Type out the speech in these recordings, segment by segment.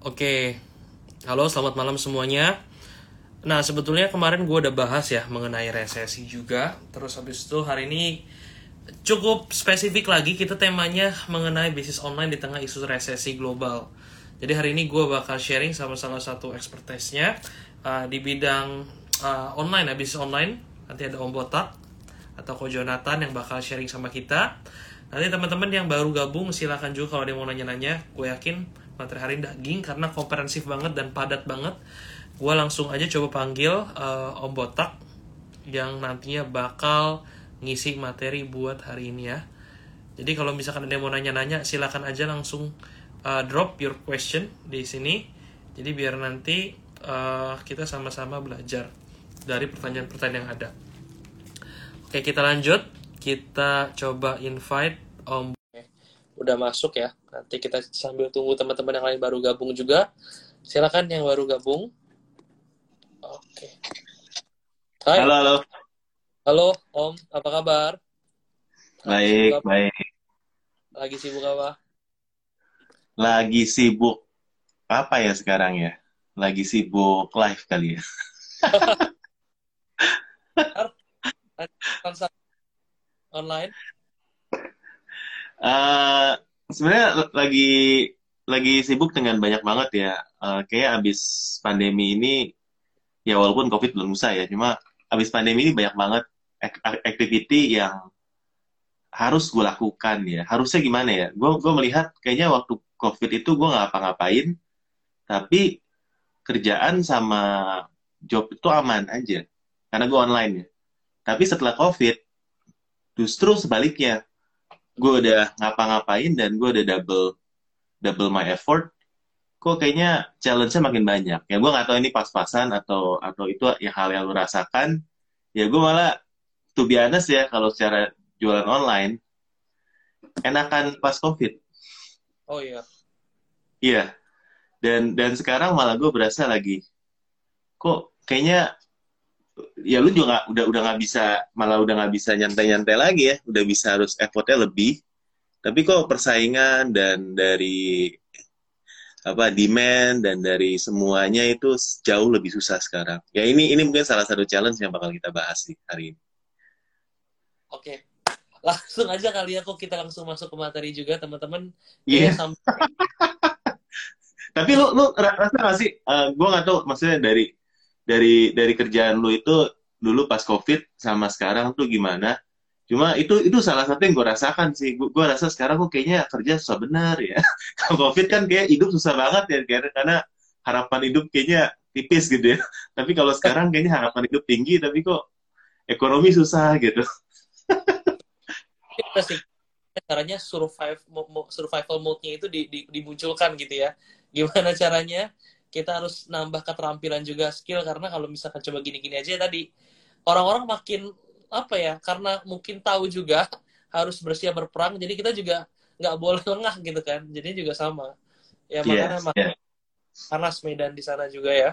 Oke, halo selamat malam semuanya. Nah sebetulnya kemarin gue udah bahas ya mengenai resesi juga. Terus habis itu hari ini cukup spesifik lagi kita temanya mengenai bisnis online di tengah isu resesi global. Jadi hari ini gue bakal sharing sama salah satu expertise-nya uh, di bidang uh, online ya bisnis online. Nanti ada Om Botak atau Ko Jonathan yang bakal sharing sama kita. Nanti teman-teman yang baru gabung silahkan juga kalau ada yang mau nanya-nanya. Gue yakin materi hari ini daging karena komprehensif banget dan padat banget. Gue langsung aja coba panggil uh, Om Botak yang nantinya bakal ngisi materi buat hari ini ya. Jadi kalau misalkan ada yang mau nanya-nanya silahkan aja langsung uh, drop your question di sini. Jadi biar nanti uh, kita sama-sama belajar dari pertanyaan-pertanyaan yang ada. Oke kita lanjut. Kita coba invite Om. Udah masuk ya. Nanti kita sambil tunggu teman-teman yang lain baru gabung juga. Silakan yang baru gabung. Oke. Hai. Halo, halo. Halo Om, apa kabar? Baik, apa? baik. Lagi sibuk apa? Lagi sibuk apa ya sekarang ya? Lagi sibuk live kali ya. Online? Eh, sebenarnya lagi lagi sibuk dengan banyak banget ya. Eh, kayak abis pandemi ini, ya walaupun COVID belum usai ya, cuma abis pandemi ini banyak banget activity yang harus gue lakukan ya. Harusnya gimana ya? Gue gue melihat kayaknya waktu COVID itu gue nggak ngapa-ngapain, tapi kerjaan sama job itu aman aja karena gue online ya. Tapi setelah COVID, justru sebaliknya, gue udah ngapa-ngapain dan gue udah double double my effort. Kok kayaknya challenge-nya makin banyak. Ya gue nggak tahu ini pas-pasan atau atau itu ya hal yang lu rasakan. Ya gue malah to be honest ya kalau secara jualan online enakan pas COVID. Oh iya. Iya. Dan dan sekarang malah gue berasa lagi kok kayaknya ya lu juga nggak- udah udah nggak bisa malah udah nggak bisa nyantai-nyantai lagi ya udah bisa harus effortnya lebih tapi kok persaingan dan dari apa demand dan dari semuanya itu jauh lebih susah sekarang ya ini ini mungkin salah satu challenge yang bakal kita bahas nih hari ini Oke. Langsung aja kali ya kok kita langsung masuk ke materi juga teman-teman. Iya. Kayaknya sam- tapi lu lu ra- rasa gak sih eh, gue nggak tahu maksudnya dari dari dari kerjaan lu itu dulu pas covid sama sekarang tuh gimana? Cuma itu itu salah satu yang gue rasakan sih. Gue gue rasa sekarang kok kayaknya kerja susah benar ya. Covid kan kayak hidup susah banget ya karena harapan hidup kayaknya tipis gitu ya. Tapi kalau sekarang kayaknya harapan hidup tinggi tapi kok ekonomi susah gitu. Kita sih. Caranya survive survival mode-nya itu di- dimunculkan gitu ya. Gimana caranya? Kita harus nambah keterampilan juga skill karena kalau misalkan coba gini-gini aja tadi orang-orang makin apa ya? Karena mungkin tahu juga harus bersiap berperang, jadi kita juga nggak boleh lengah gitu kan. Jadi juga sama. Ya makanya Yes, mak- yes. panas medan di sana juga ya.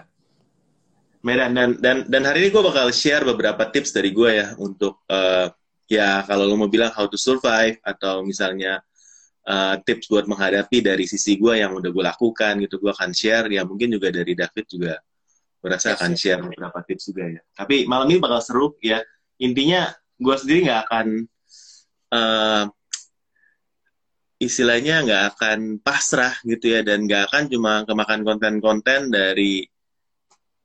Medan dan dan dan hari ini gue bakal share beberapa tips dari gue ya untuk eh, ya kalau lo mau bilang how to survive atau misalnya eh, tips buat menghadapi dari sisi gue yang udah gue lakukan gitu gue akan share. Ya mungkin juga dari David juga gue rasa akan share beberapa tips juga ya. Tapi malam ini bakal seru ya. Intinya gue sendiri nggak akan eh, istilahnya nggak akan pasrah gitu ya dan nggak akan cuma kemakan konten-konten dari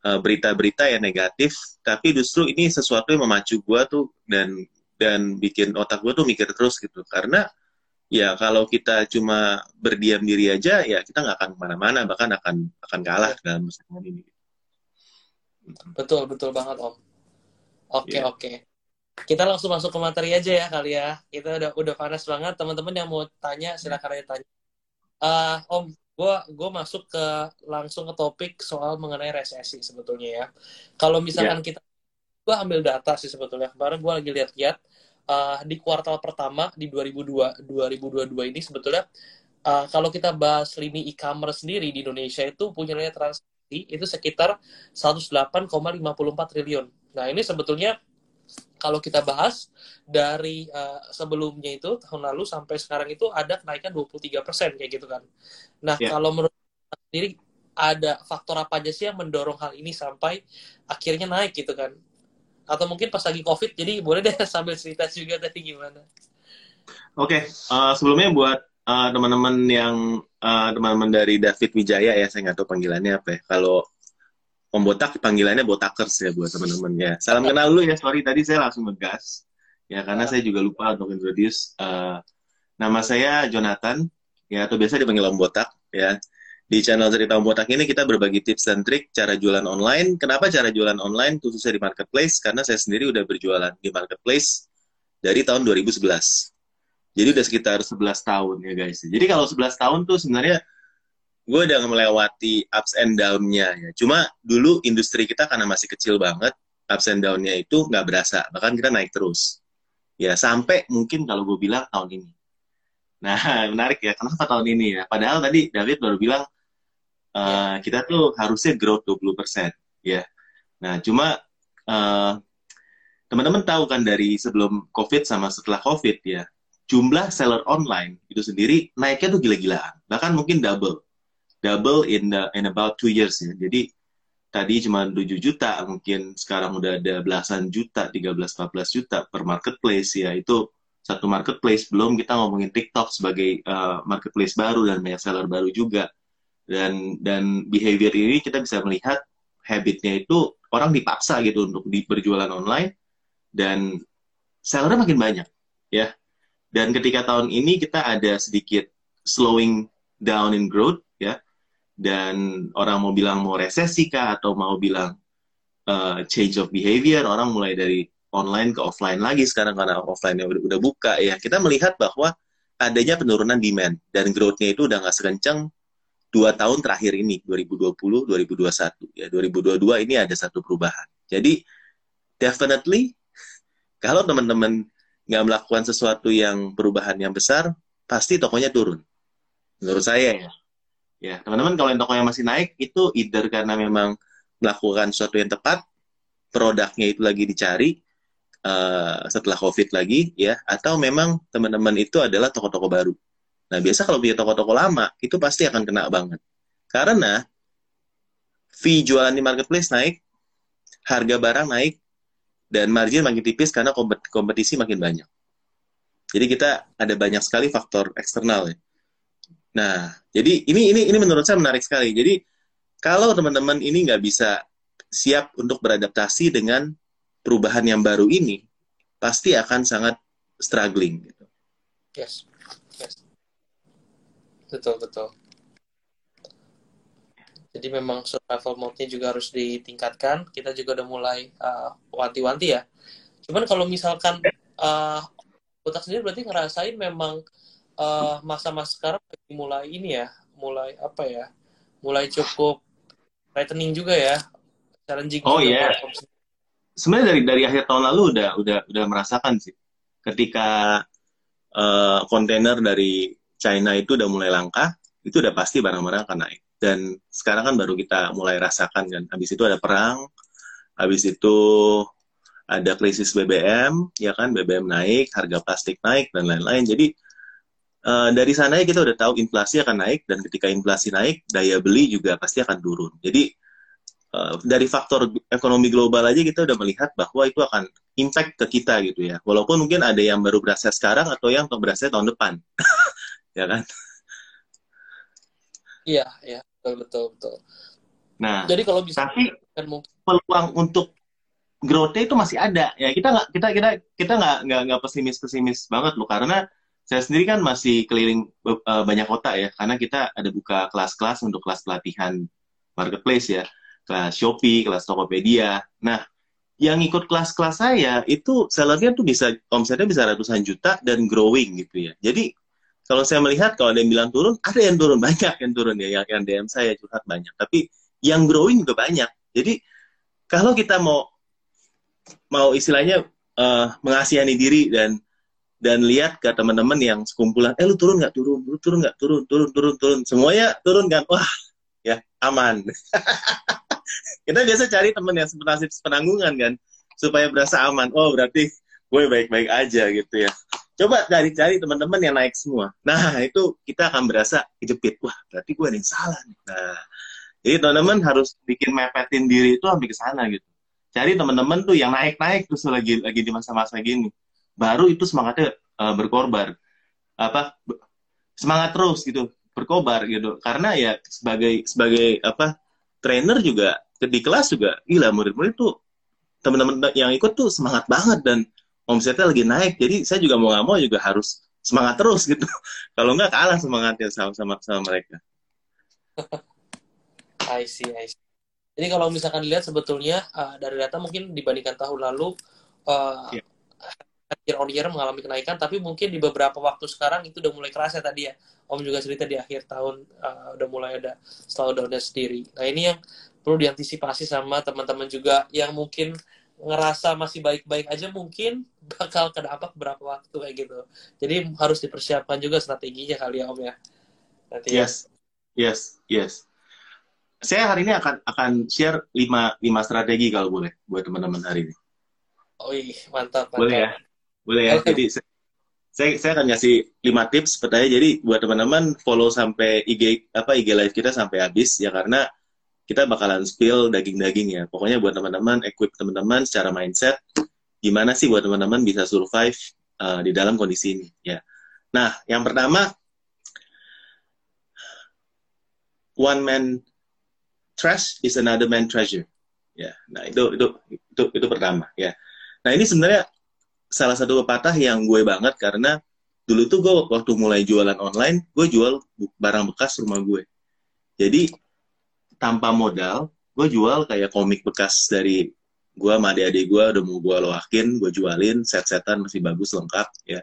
eh, berita-berita yang negatif, tapi justru ini sesuatu yang memacu gue tuh dan dan bikin otak gue tuh mikir terus gitu. Karena ya kalau kita cuma berdiam diri aja, ya kita nggak akan ke mana-mana, bahkan akan akan kalah dalam persaingan ini. Betul, betul banget Om. Oke, Iya. oke. Kita langsung masuk ke materi aja ya kali ya. Kita udah udah panas banget. Teman-teman yang mau tanya silakan aja tanya. Eh, Om, gue gue masuk ke langsung ke topik soal mengenai resesi sebetulnya ya. Kalau misalkan kita gue ambil data sih sebetulnya. Kemarin gue lagi lihat-lihat eh, di kuartal pertama di 2002 2022 ini sebetulnya eh, kalau kita bahas lini e-commerce sendiri di Indonesia itu punya nilai transaksi itu sekitar 108,54 triliun. Nah, ini sebetulnya kalau kita bahas dari uh, sebelumnya itu tahun lalu sampai sekarang itu ada kenaikan 23% kayak gitu kan. Nah, Yeah. kalau menurut sendiri ada faktor apa aja sih yang mendorong hal ini sampai akhirnya naik gitu kan atau mungkin pas lagi covid jadi boleh deh sambil cerita juga tadi gimana. Oke okay. uh, eh, sebelumnya buat uh, teman-teman yang uh, teman-teman dari David Wijaya ya saya nggak tahu panggilannya apa ya. Kalau Om Botak panggilannya Botakers ya buat teman-teman ya. Salam kenal dulu ya sorry tadi saya langsung ngegas. Ya karena saya juga lupa untuk introduce uh, nama saya Jonathan ya atau biasa dipanggil Om Botak ya di channel cerita Botak ini kita berbagi tips dan trik cara jualan online. Kenapa cara jualan online khususnya di marketplace? Karena saya sendiri udah berjualan di marketplace dari tahun 2011. Jadi udah sekitar 11 tahun ya guys. Jadi kalau 11 tahun tuh sebenarnya gue udah melewati ups and down-nya ya. Cuma dulu industri kita karena masih kecil banget, ups and down-nya itu nggak berasa. Bahkan kita naik terus. Ya sampai mungkin kalau gue bilang tahun ini. Nah, menarik ya. Kenapa tahun ini ya? Padahal tadi David baru bilang uh, kita tuh harusnya growth 20%. Ya. Nah, cuma uh, teman-teman tahu kan dari sebelum COVID sama setelah COVID ya, jumlah seller online itu sendiri naiknya tuh gila-gilaan. Bahkan mungkin double. Double in the, in about two years ya. Jadi tadi cuma 7 juta, mungkin sekarang udah ada belasan juta, 13-14 juta per marketplace ya. Itu satu marketplace, belum kita ngomongin TikTok sebagai uh, marketplace baru dan banyak seller baru juga dan dan behavior ini kita bisa melihat habitnya itu orang dipaksa gitu untuk di, berjualan online dan sellernya makin banyak ya. Dan ketika tahun ini kita ada sedikit slowing down in growth ya. Dan orang mau bilang mau resesi kah atau mau bilang uh, change of behavior orang mulai dari online ke offline lagi sekarang karena offline-nya udah, udah buka ya. Kita melihat bahwa adanya penurunan demand dan growth-nya itu udah nggak sekencang dua tahun terakhir ini 2020 2021 ya 2022 ini ada satu perubahan. Jadi definitely kalau teman-teman nggak melakukan sesuatu yang perubahan yang besar pasti tokonya turun. Menurut saya ya. Ya teman-teman kalau yang tokonya masih naik itu either karena memang melakukan sesuatu yang tepat produknya itu lagi dicari uh, setelah covid lagi ya atau memang teman-teman itu adalah toko-toko baru Nah, biasa kalau punya toko-toko lama, itu pasti akan kena banget. Karena fee jualan di marketplace naik, harga barang naik, dan margin makin tipis karena kompetisi makin banyak. Jadi kita ada banyak sekali faktor eksternal ya. Nah, jadi ini ini ini menurut saya menarik sekali. Jadi kalau teman-teman ini nggak bisa siap untuk beradaptasi dengan perubahan yang baru ini, pasti akan sangat struggling. Gitu. Yes betul betul. Jadi memang survival mode-nya juga harus ditingkatkan. Kita juga udah mulai uh, wanti-wanti ya. Cuman kalau misalkan uh, otak sendiri berarti ngerasain memang uh, masa-masa sekarang mulai ini ya mulai apa ya mulai cukup tightening juga ya challenging oh iya. yeah. sebenarnya dari dari akhir tahun lalu udah udah udah merasakan sih. Ketika kontainer uh, dari China itu udah mulai langka, itu udah pasti barang-barang akan naik. Dan sekarang kan baru kita mulai rasakan kan. Habis itu ada perang, habis itu ada krisis BBM, ya kan BBM naik, harga plastik naik dan lain-lain. Jadi uh, dari sana kita udah tahu inflasi akan naik dan ketika inflasi naik, daya beli juga pasti akan turun. Jadi uh, dari faktor ekonomi global aja kita udah melihat bahwa itu akan impact ke kita gitu ya. Walaupun mungkin ada yang baru berasa sekarang atau yang berasa tahun depan. ya kan? Iya, iya, betul betul betul. Nah, jadi kalau bisa tapi kan mungkin peluang untuk growth itu masih ada. Ya kita nggak kita kita kita nggak nggak nggak pesimis pesimis banget loh. Karena saya sendiri kan masih keliling uh, banyak kota ya. Karena kita ada buka kelas-kelas untuk kelas pelatihan marketplace ya. Kelas Shopee kelas Tokopedia. Nah yang ikut kelas-kelas saya itu sellernya tuh bisa omsetnya bisa ratusan juta dan growing gitu ya. Jadi kalau saya melihat kalau ada yang bilang turun, ada yang turun banyak yang turun ya, yang, DM saya curhat banyak. Tapi yang growing juga banyak. Jadi kalau kita mau mau istilahnya uh, mengasihani diri dan dan lihat ke teman-teman yang sekumpulan, eh lu turun nggak turun, lu turun nggak turun, turun turun turun, semuanya turun kan, wah ya aman. kita biasa cari teman yang sepenasib penanggungan kan, supaya berasa aman. Oh berarti gue baik-baik aja gitu ya. Coba cari-cari teman-teman yang naik semua. Nah, itu kita akan berasa kejepit. Wah, berarti gue ada yang salah nih. Nah, Jadi teman-teman harus bikin mepetin diri itu sampai ke sana gitu. Cari teman-teman tuh yang naik-naik terus lagi lagi di masa-masa gini. Baru itu semangatnya uh. Apa semangat terus gitu, berkobar gitu. Karena ya sebagai sebagai apa trainer juga di kelas juga gila murid-murid tuh teman-teman yang ikut tuh semangat banget dan omsetnya lagi naik. Jadi saya juga mau nggak mau juga harus semangat terus gitu. Kalau nggak kalah semangatnya sama sama sama mereka. I see, I see. Jadi kalau misalkan dilihat sebetulnya uh, dari data mungkin dibandingkan tahun lalu uh, yeah. year on year mengalami kenaikan, tapi mungkin di beberapa waktu sekarang itu udah mulai kerasa tadi ya. Om juga cerita di akhir tahun uh, udah mulai ada slowdownnya sendiri. Nah ini yang perlu diantisipasi sama teman-teman juga yang mungkin ngerasa masih baik-baik aja mungkin bakal kena apa beberapa waktu kayak gitu. Jadi harus dipersiapkan juga strateginya kali ya Om ya. Nanti ya. yes, ya. yes, yes saya hari ini akan akan share lima lima strategi kalau boleh buat teman-teman hari ini. Oh iya, mantap, mantap. Boleh ya, boleh ya. Jadi saya saya akan ngasih lima tips pertanyaan. Jadi buat teman-teman follow sampai IG apa IG live kita sampai habis ya karena kita bakalan spill daging-daging ya. Pokoknya buat teman-teman equip teman-teman secara mindset gimana sih buat teman-teman bisa survive uh, di dalam kondisi ini ya. Nah, yang pertama one man trash is another man treasure. Ya, nah itu itu itu itu pertama ya. Nah ini sebenarnya salah satu pepatah yang gue banget karena dulu tuh gue waktu mulai jualan online, gue jual barang bekas rumah gue. Jadi tanpa modal, gue jual kayak komik bekas dari gue sama adik-adik gue udah mau gue loakin, gue jualin, set-setan masih bagus lengkap ya.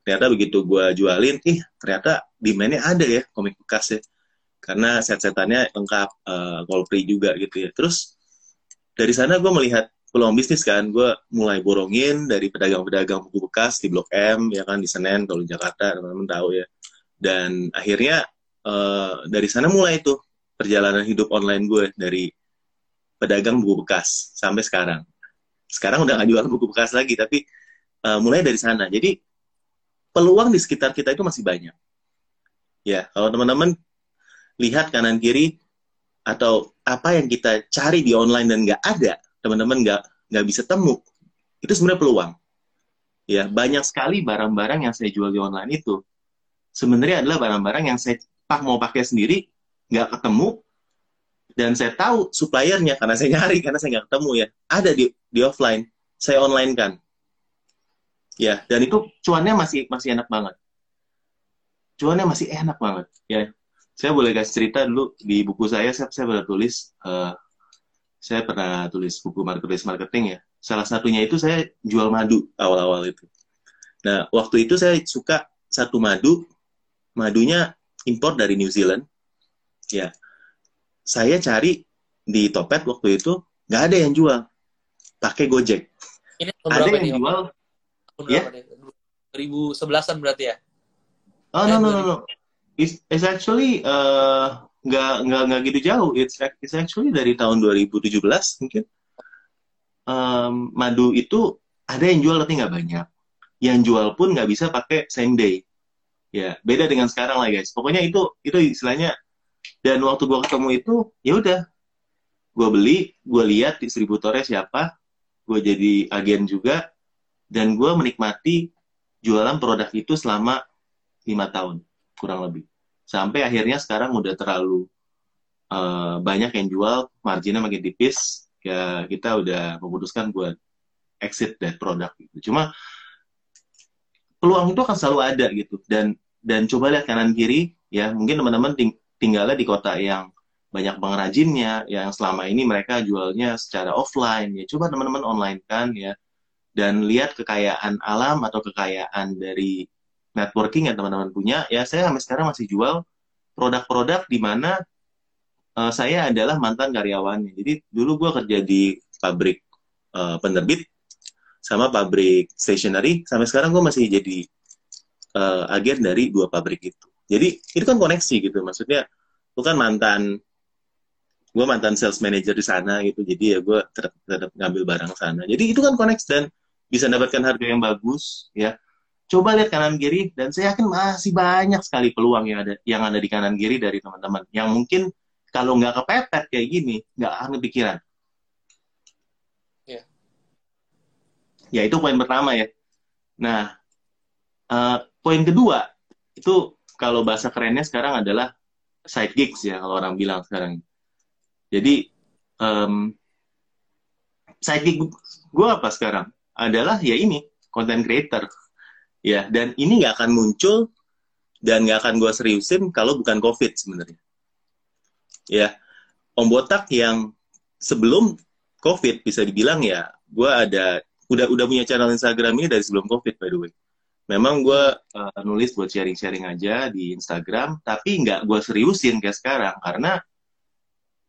Ternyata begitu gue jualin, ih ternyata demandnya ada ya komik bekas ya. Karena set-setannya lengkap uh, free juga gitu ya. Terus dari sana gue melihat peluang bisnis kan. Gue mulai borongin dari pedagang-pedagang buku bekas di Blok M ya kan di Senen kalau di Jakarta teman-teman tahu ya. Dan akhirnya uh, dari sana mulai tuh perjalanan hidup online gue dari pedagang buku bekas sampai sekarang. Sekarang udah gak jual buku bekas lagi tapi uh, mulai dari sana. Jadi peluang di sekitar kita itu masih banyak. Ya kalau teman-teman lihat kanan kiri atau apa yang kita cari di online dan nggak ada, teman-teman nggak nggak bisa temu, itu sebenarnya peluang. Ya banyak sekali barang-barang yang saya jual di online itu. Sebenarnya adalah barang-barang yang saya mau pakai sendiri nggak ketemu dan saya tahu suppliernya karena saya nyari karena saya nggak ketemu ya ada di di offline. Saya online kan. Ya dan itu cuannya masih masih enak banget. Cuannya masih enak banget ya. Saya boleh kasih cerita dulu di buku saya saya, saya pernah tulis uh, saya pernah tulis buku marketplace marketing ya. Salah satunya itu saya jual madu awal-awal itu. Nah waktu itu saya suka satu madu madunya impor dari New Zealand ya saya cari di Topet waktu itu nggak ada yang jual pakai Gojek Ini ada yang nih, jual ya 2011an berarti ya oh no no no no it's, it's actually uh, nggak nggak nggak gitu jauh. It's it's actually dari tahun 2017 mungkin. Um, madu itu ada yang jual tapi nggak banyak. Yang jual pun nggak bisa pakai same day. Ya beda dengan sekarang lah guys. Pokoknya itu itu istilahnya. Dan waktu gua ketemu itu ya udah, gua beli, gua lihat distributornya siapa, gua jadi agen juga, dan gua menikmati jualan produk itu selama lima tahun kurang lebih. Sampai akhirnya sekarang udah terlalu uh, banyak yang jual marginnya makin tipis. Ya kita udah memutuskan buat exit dari produk gitu. cuma peluang itu akan selalu ada gitu. Dan dan coba lihat kanan kiri ya. Mungkin teman-teman ting tinggalnya di kota yang banyak pengrajinnya yang selama ini mereka jualnya secara offline ya coba teman-teman online kan ya dan lihat kekayaan alam atau kekayaan dari networking yang teman-teman punya, ya saya sampai sekarang masih jual produk-produk di mana uh, saya adalah mantan karyawannya. Jadi dulu gue kerja di pabrik uh, penerbit sama pabrik stationery, sampai sekarang gue masih jadi uh, agen dari dua pabrik itu. Jadi itu kan koneksi gitu, maksudnya gue kan mantan gue mantan sales manager di sana gitu. Jadi ya gue tetap, tetap ngambil barang sana. Jadi itu kan koneksi dan bisa mendapatkan harga yang bagus ya. Coba lihat kanan kiri dan saya yakin masih banyak sekali peluang yang ada yang ada di kanan kiri dari teman-teman. Yang mungkin kalau nggak kepepet kayak gini nggak akan kepikiran. Iya. ya itu poin pertama ya. Nah eh, poin kedua itu kalau bahasa kerennya sekarang adalah side gigs ya kalau orang bilang sekarang. Jadi em, side gig gue apa sekarang? Adalah ya ini content creator. Ya dan ini nggak akan muncul dan nggak akan gue seriusin kalau bukan covid sebenarnya. Ya om botak yang sebelum covid bisa dibilang ya gue ada udah udah punya channel Instagram ini dari sebelum covid by the way memang gue uh, nulis buat sharing-sharing aja di Instagram tapi nggak gue seriusin kayak sekarang karena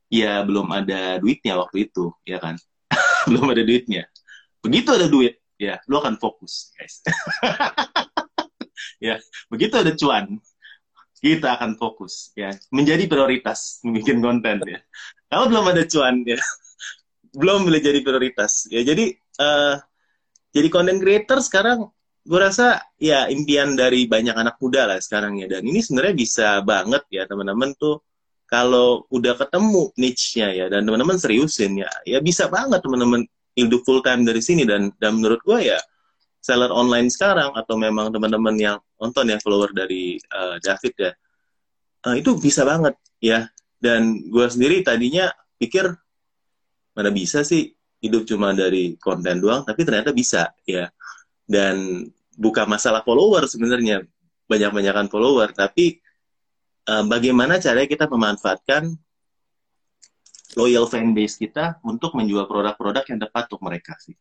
ya belum ada duitnya waktu itu ya kan? Belum ada duitnya. Begitu ada duit ya lu akan fokus guys. Ya begitu ada cuan kita akan fokus ya. Menjadi prioritas bikin konten ya. Kalau belum ada cuan ya belum boleh jadi prioritas ya. Jadi eh, jadi content creator sekarang gue rasa ya impian dari banyak anak muda lah sekarang ya. Dan ini sebenarnya bisa banget ya teman-teman tuh kalau udah ketemu niche-nya ya dan teman-teman seriusin ya ya bisa banget teman-teman hidup full time dari sini. Dan dan menurut gue ya seller online sekarang atau memang teman-teman yang nonton ya follower dari uh, David ya uh, itu bisa banget ya. Dan gue sendiri tadinya pikir mana bisa sih hidup cuma dari konten doang tapi ternyata bisa ya dan bukan masalah follower sebenarnya banyak-banyakan follower tapi uh, bagaimana caranya kita memanfaatkan loyal fanbase kita untuk menjual produk-produk yang tepat untuk mereka sih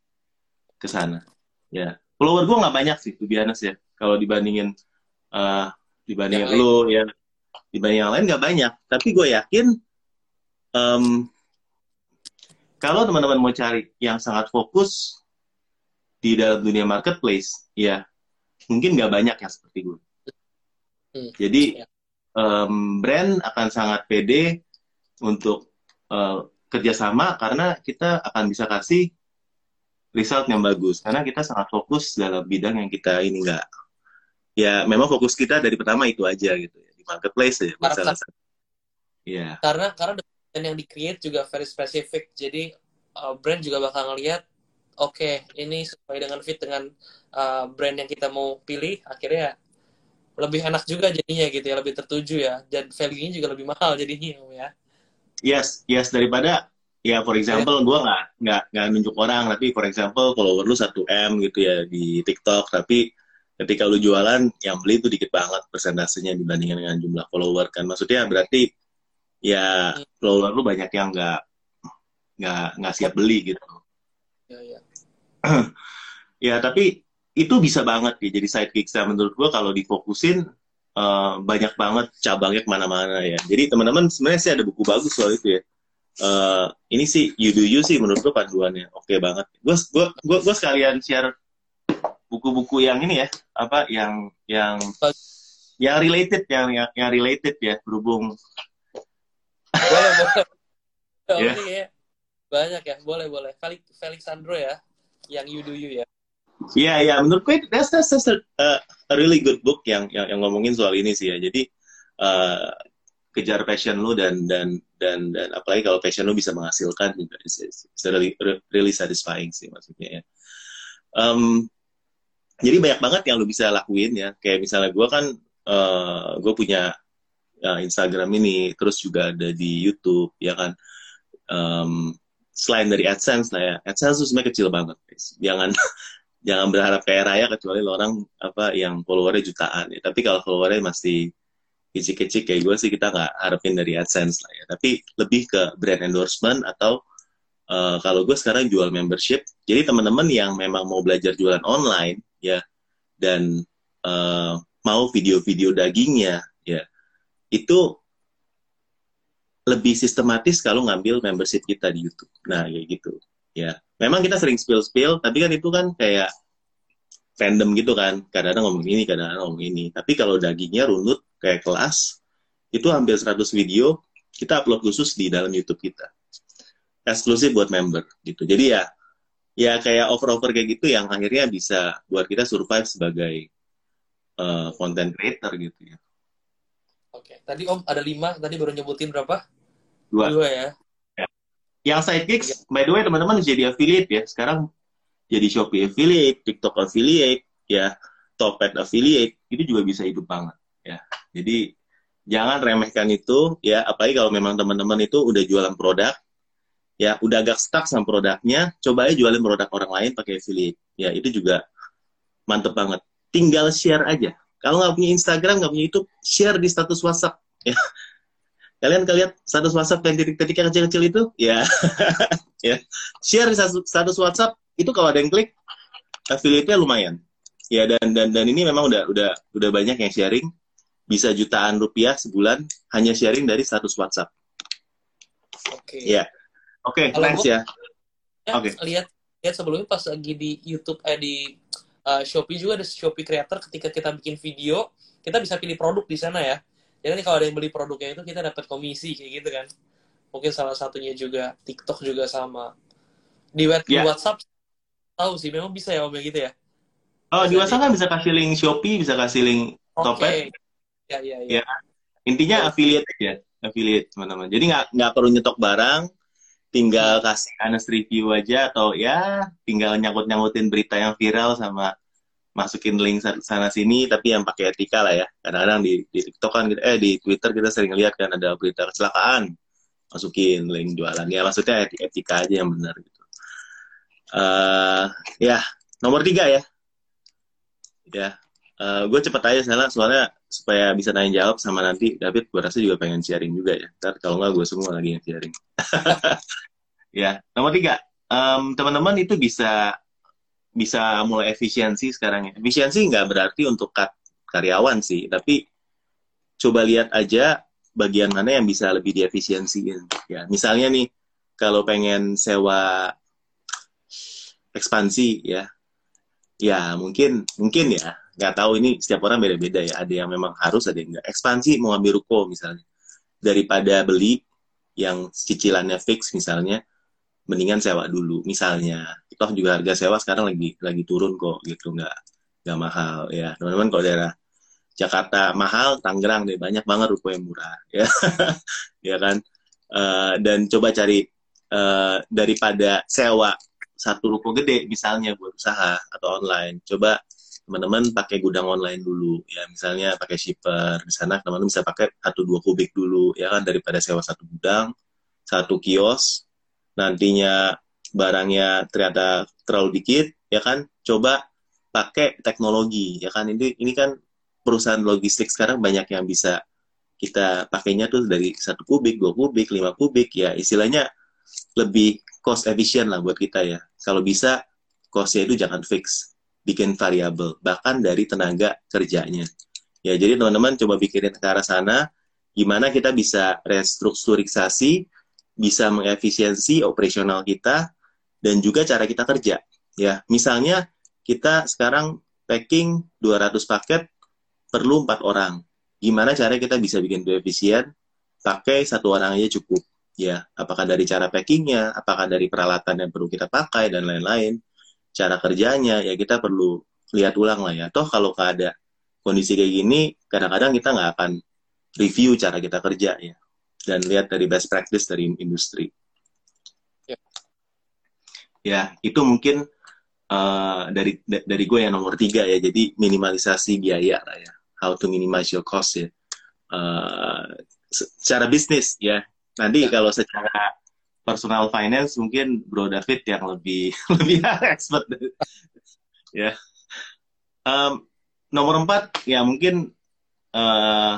ke sana. Ya follower gue nggak banyak sih tuh ya. Kalau dibandingin uh, dibandingin Yang lo ya. Dibanding yang lain nggak banyak. Tapi gue yakin em, kalau teman-teman mau cari yang sangat fokus di dalam dunia marketplace ya mungkin nggak banyak yang seperti gue. Hmm. jadi Ya. em, brand akan sangat pede untuk eh, kerjasama karena kita akan bisa kasih result yang bagus. Karena kita sangat fokus dalam bidang yang kita ini enggak ya memang fokus kita dari pertama itu aja gitu ya di marketplace ya masalah ya karena karena dan yang di create juga very specific. Jadi uh, brand juga bakal ngelihat oke ini sesuai dengan fit dengan uh, brand yang kita mau pilih akhirnya lebih enak juga jadinya gitu ya lebih tertuju ya. Dan value-nya juga lebih mahal jadinya ya. Yes yes daripada ya for example gue nggak nggak nggak nunjuk orang tapi for example follower lu 1 m gitu ya di TikTok tapi ketika lu jualan yang beli itu dikit banget persentasenya dibandingkan dengan jumlah follower kan. Maksudnya berarti ya follower lu banyak yang nggak nggak nggak siap beli gitu. Ya ya ya tapi itu bisa banget ya jadi side gigs Nah, menurut gua kalau difokusin eh, banyak banget cabangnya ke mana-mana ya. Jadi teman-teman sebenarnya sih ada buku bagus soal itu ya. Eh, ini sih you do you sih menurut gua panduannya. Oke banget. Gua gua gua, gua sekalian share buku-buku yang ini ya apa yang yang yang related yang yang, yang related ya berhubung. Boleh boleh. Oh, Ya. ya. banyak ya. Boleh boleh. Felix Felixandro ya yang you do you ya Iya, iya. Menurut gue that's, that's, that's a, a really good book yang, yang yang ngomongin soal ini sih ya. Jadi eh, kejar passion lu dan dan dan dan apalagi kalau passion lu bisa menghasilkan juga it's, it's really really satisfying sih maksudnya ya. Em, jadi banyak banget yang lu bisa lakuin ya. Kayak misalnya gue kan eh, gue punya ya, Instagram ini, terus juga ada di YouTube ya kan. Em, selain dari AdSense lah ya, AdSense tuh sebenarnya kecil banget, guys. Jangan jangan berharap kayak Raya kecuali lo orang apa yang followernya jutaan ya. Tapi kalau followernya masih kecil-kecil kayak gue sih kita nggak harapin dari AdSense lah ya. Tapi lebih ke brand endorsement atau eh, kalau gue sekarang jual membership. Jadi teman-teman yang memang mau belajar jualan online ya dan eh, mau video-video dagingnya ya itu lebih sistematis kalau ngambil membership kita di YouTube. Nah, kayak gitu. Ya, memang kita sering spill-spill, tapi kan itu kan kayak random gitu kan. Kadang-kadang ngomong ini, kadang-kadang ngomong ini. Tapi kalau dagingnya runut kayak kelas, itu hampir 100 video kita upload khusus di dalam YouTube kita. Eksklusif buat member gitu. Jadi ya ya kayak over-over kayak gitu yang akhirnya bisa buat kita survive sebagai uh, content creator gitu ya. Oke tadi Om ada lima tadi baru nyebutin berapa dua. Dua ya. Yang sidekicks, by the way teman-teman jadi affiliate ya. Sekarang jadi Shopee affiliate, TikTok affiliate, ya, Topet affiliate, itu juga bisa hidup banget ya. Jadi jangan remehkan itu ya, apalagi kalau memang teman-teman itu udah jualan produk, ya udah agak stuck sama produknya, coba aja jualin produk orang lain pakai affiliate. Ya itu juga mantep banget. Tinggal share aja. Kalau nggak punya Instagram, nggak punya YouTube, share di status WhatsApp. Ya. Kalian kalian status WhatsApp yang titik-titik yang kecil-kecil itu, ya, ya, share di status, WhatsApp itu kalau ada yang klik, affiliate-nya lumayan. Ya dan dan dan ini memang udah udah udah banyak yang sharing, bisa jutaan rupiah sebulan hanya sharing dari status WhatsApp. Oke. Ya, oke, nice gua- ya. Ya, Oke. lihat lihat sebelumnya pas lagi di YouTube eh di uh, Shopee juga ada Shopee Creator ketika kita bikin video kita bisa pilih produk di sana ya jadi nanti kalau ada yang beli produknya itu kita dapat komisi kayak gitu kan mungkin salah satunya juga TikTok juga sama di, web, di Ya. WhatsApp tahu sih memang bisa ya om ya gitu ya Oh, di Bisa WhatsApp kan bisa kasih link Shopee, bisa kasih link oke Topet. ya ya ya Ya. Intinya affiliate aja, affiliate teman-teman. Jadi nggak nggak perlu nyetok barang, tinggal kasih honest review aja atau ya tinggal nyangkut-nyangkutin berita yang viral sama masukin link sa- sana sini tapi yang pakai etika lah ya. Kadang-kadang di, di TikTok kan eh di Twitter kita sering lihat kan ada berita kecelakaan, masukin link jualan. Ya maksudnya eti- etika aja yang benar gitu. eh ya nomor tiga ya. Ya, gue cepet aja salah soalnya supaya bisa nanya jawab sama nanti David gue rasa juga pengen sharing juga ya. Ntar kalau nggak gue semua lagi yang sharing. Ya nomor tiga. Em, teman-teman itu bisa bisa mulai efisiensi sekarang ya. Efisiensi nggak berarti untuk cut karyawan sih tapi coba lihat aja bagian mana yang bisa lebih diefisiensiin. Ya misalnya nih kalau pengen sewa ekspansi ya ya mungkin mungkin ya nggak tahu ini setiap orang beda-beda ya. Ada yang memang harus ada yang enggak ekspansi mau ambil ruko misalnya. Daripada beli yang cicilannya fix misalnya mendingan sewa dulu. Misalnya itu juga harga sewa sekarang lagi lagi turun kok gitu. Nggak nggak mahal. Ya teman-teman kalau daerah Jakarta mahal Tangerang deh. Banyak banget ruko yang murah. Ya ya kan? Eh, dan coba cari eh, daripada sewa satu ruko gede misalnya buat usaha atau online. Coba teman-teman pakai gudang online dulu ya. Misalnya pakai shipper di sana teman-teman bisa pakai satu dua kubik dulu ya kan daripada sewa satu gudang satu kios. Nantinya barangnya ternyata terlalu dikit ya kan coba pakai teknologi ya kan. Ini ini kan perusahaan logistik sekarang banyak yang bisa kita pakainya tuh dari satu kubik dua kubik lima kubik ya. Istilahnya lebih cost efficient lah buat kita ya. Kalau bisa costnya itu jangan fix bikin variabel bahkan dari tenaga kerjanya. Ya jadi teman-teman coba pikirin ke arah sana gimana kita bisa restrukturisasi bisa mengefisiensi operasional kita dan juga cara kita kerja. Ya misalnya kita sekarang packing 200 paket perlu empat orang. Gimana cara kita bisa bikin itu efisien? Pakai satu orang aja cukup. Ya apakah dari cara packingnya apakah dari peralatan yang perlu kita pakai dan lain-lain cara kerjanya ya kita perlu lihat ulang lah ya. Toh kalau ada kondisi kayak gini kadang-kadang kita nggak akan review cara kita kerja ya dan lihat dari best practice dari industri. Ya. ya itu mungkin eh, dari da- dari gue yang nomor tiga ya. Jadi minimalisasi biaya lah ya. How to minimize your cost ya. Se- secara bisnis ya. Nanti kalau secara personal finance mungkin Bro David yang lebih lebih expert. Ya. Em, nomor empat ya mungkin eh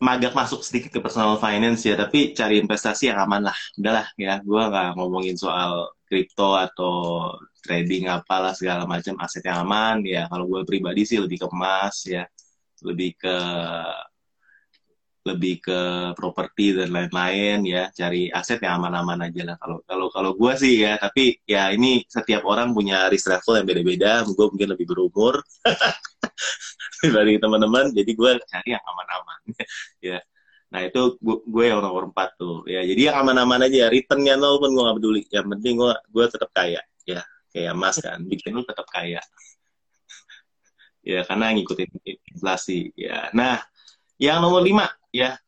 magak masuk sedikit ke personal finance ya tapi cari investasi yang aman lah. Udahlah ya. Gue nggak ngomongin soal kripto atau trading apalah segala macam aset yang aman ya. Kalau gue pribadi sih lebih ke emas ya. Lebih ke lebih ke properti dan lain-lain ya. Cari aset yang aman-aman aja lah. Kalau kalau kalau gue sih ya tapi ya ini setiap orang punya risk level yang beda-beda. Gue mungkin lebih berumur dari teman-teman. Jadi gue cari yang aman-aman ya. Nah itu gue, gue yang nomor empat tuh ya. Jadi yang aman-aman aja returnnya nol pun gue gak peduli. Yang penting gue gue tetap kaya ya. Kayak emas kan bikin lu tetap kaya. Ya karena ngikutin inflasi ya. Nah yang nomor lima ya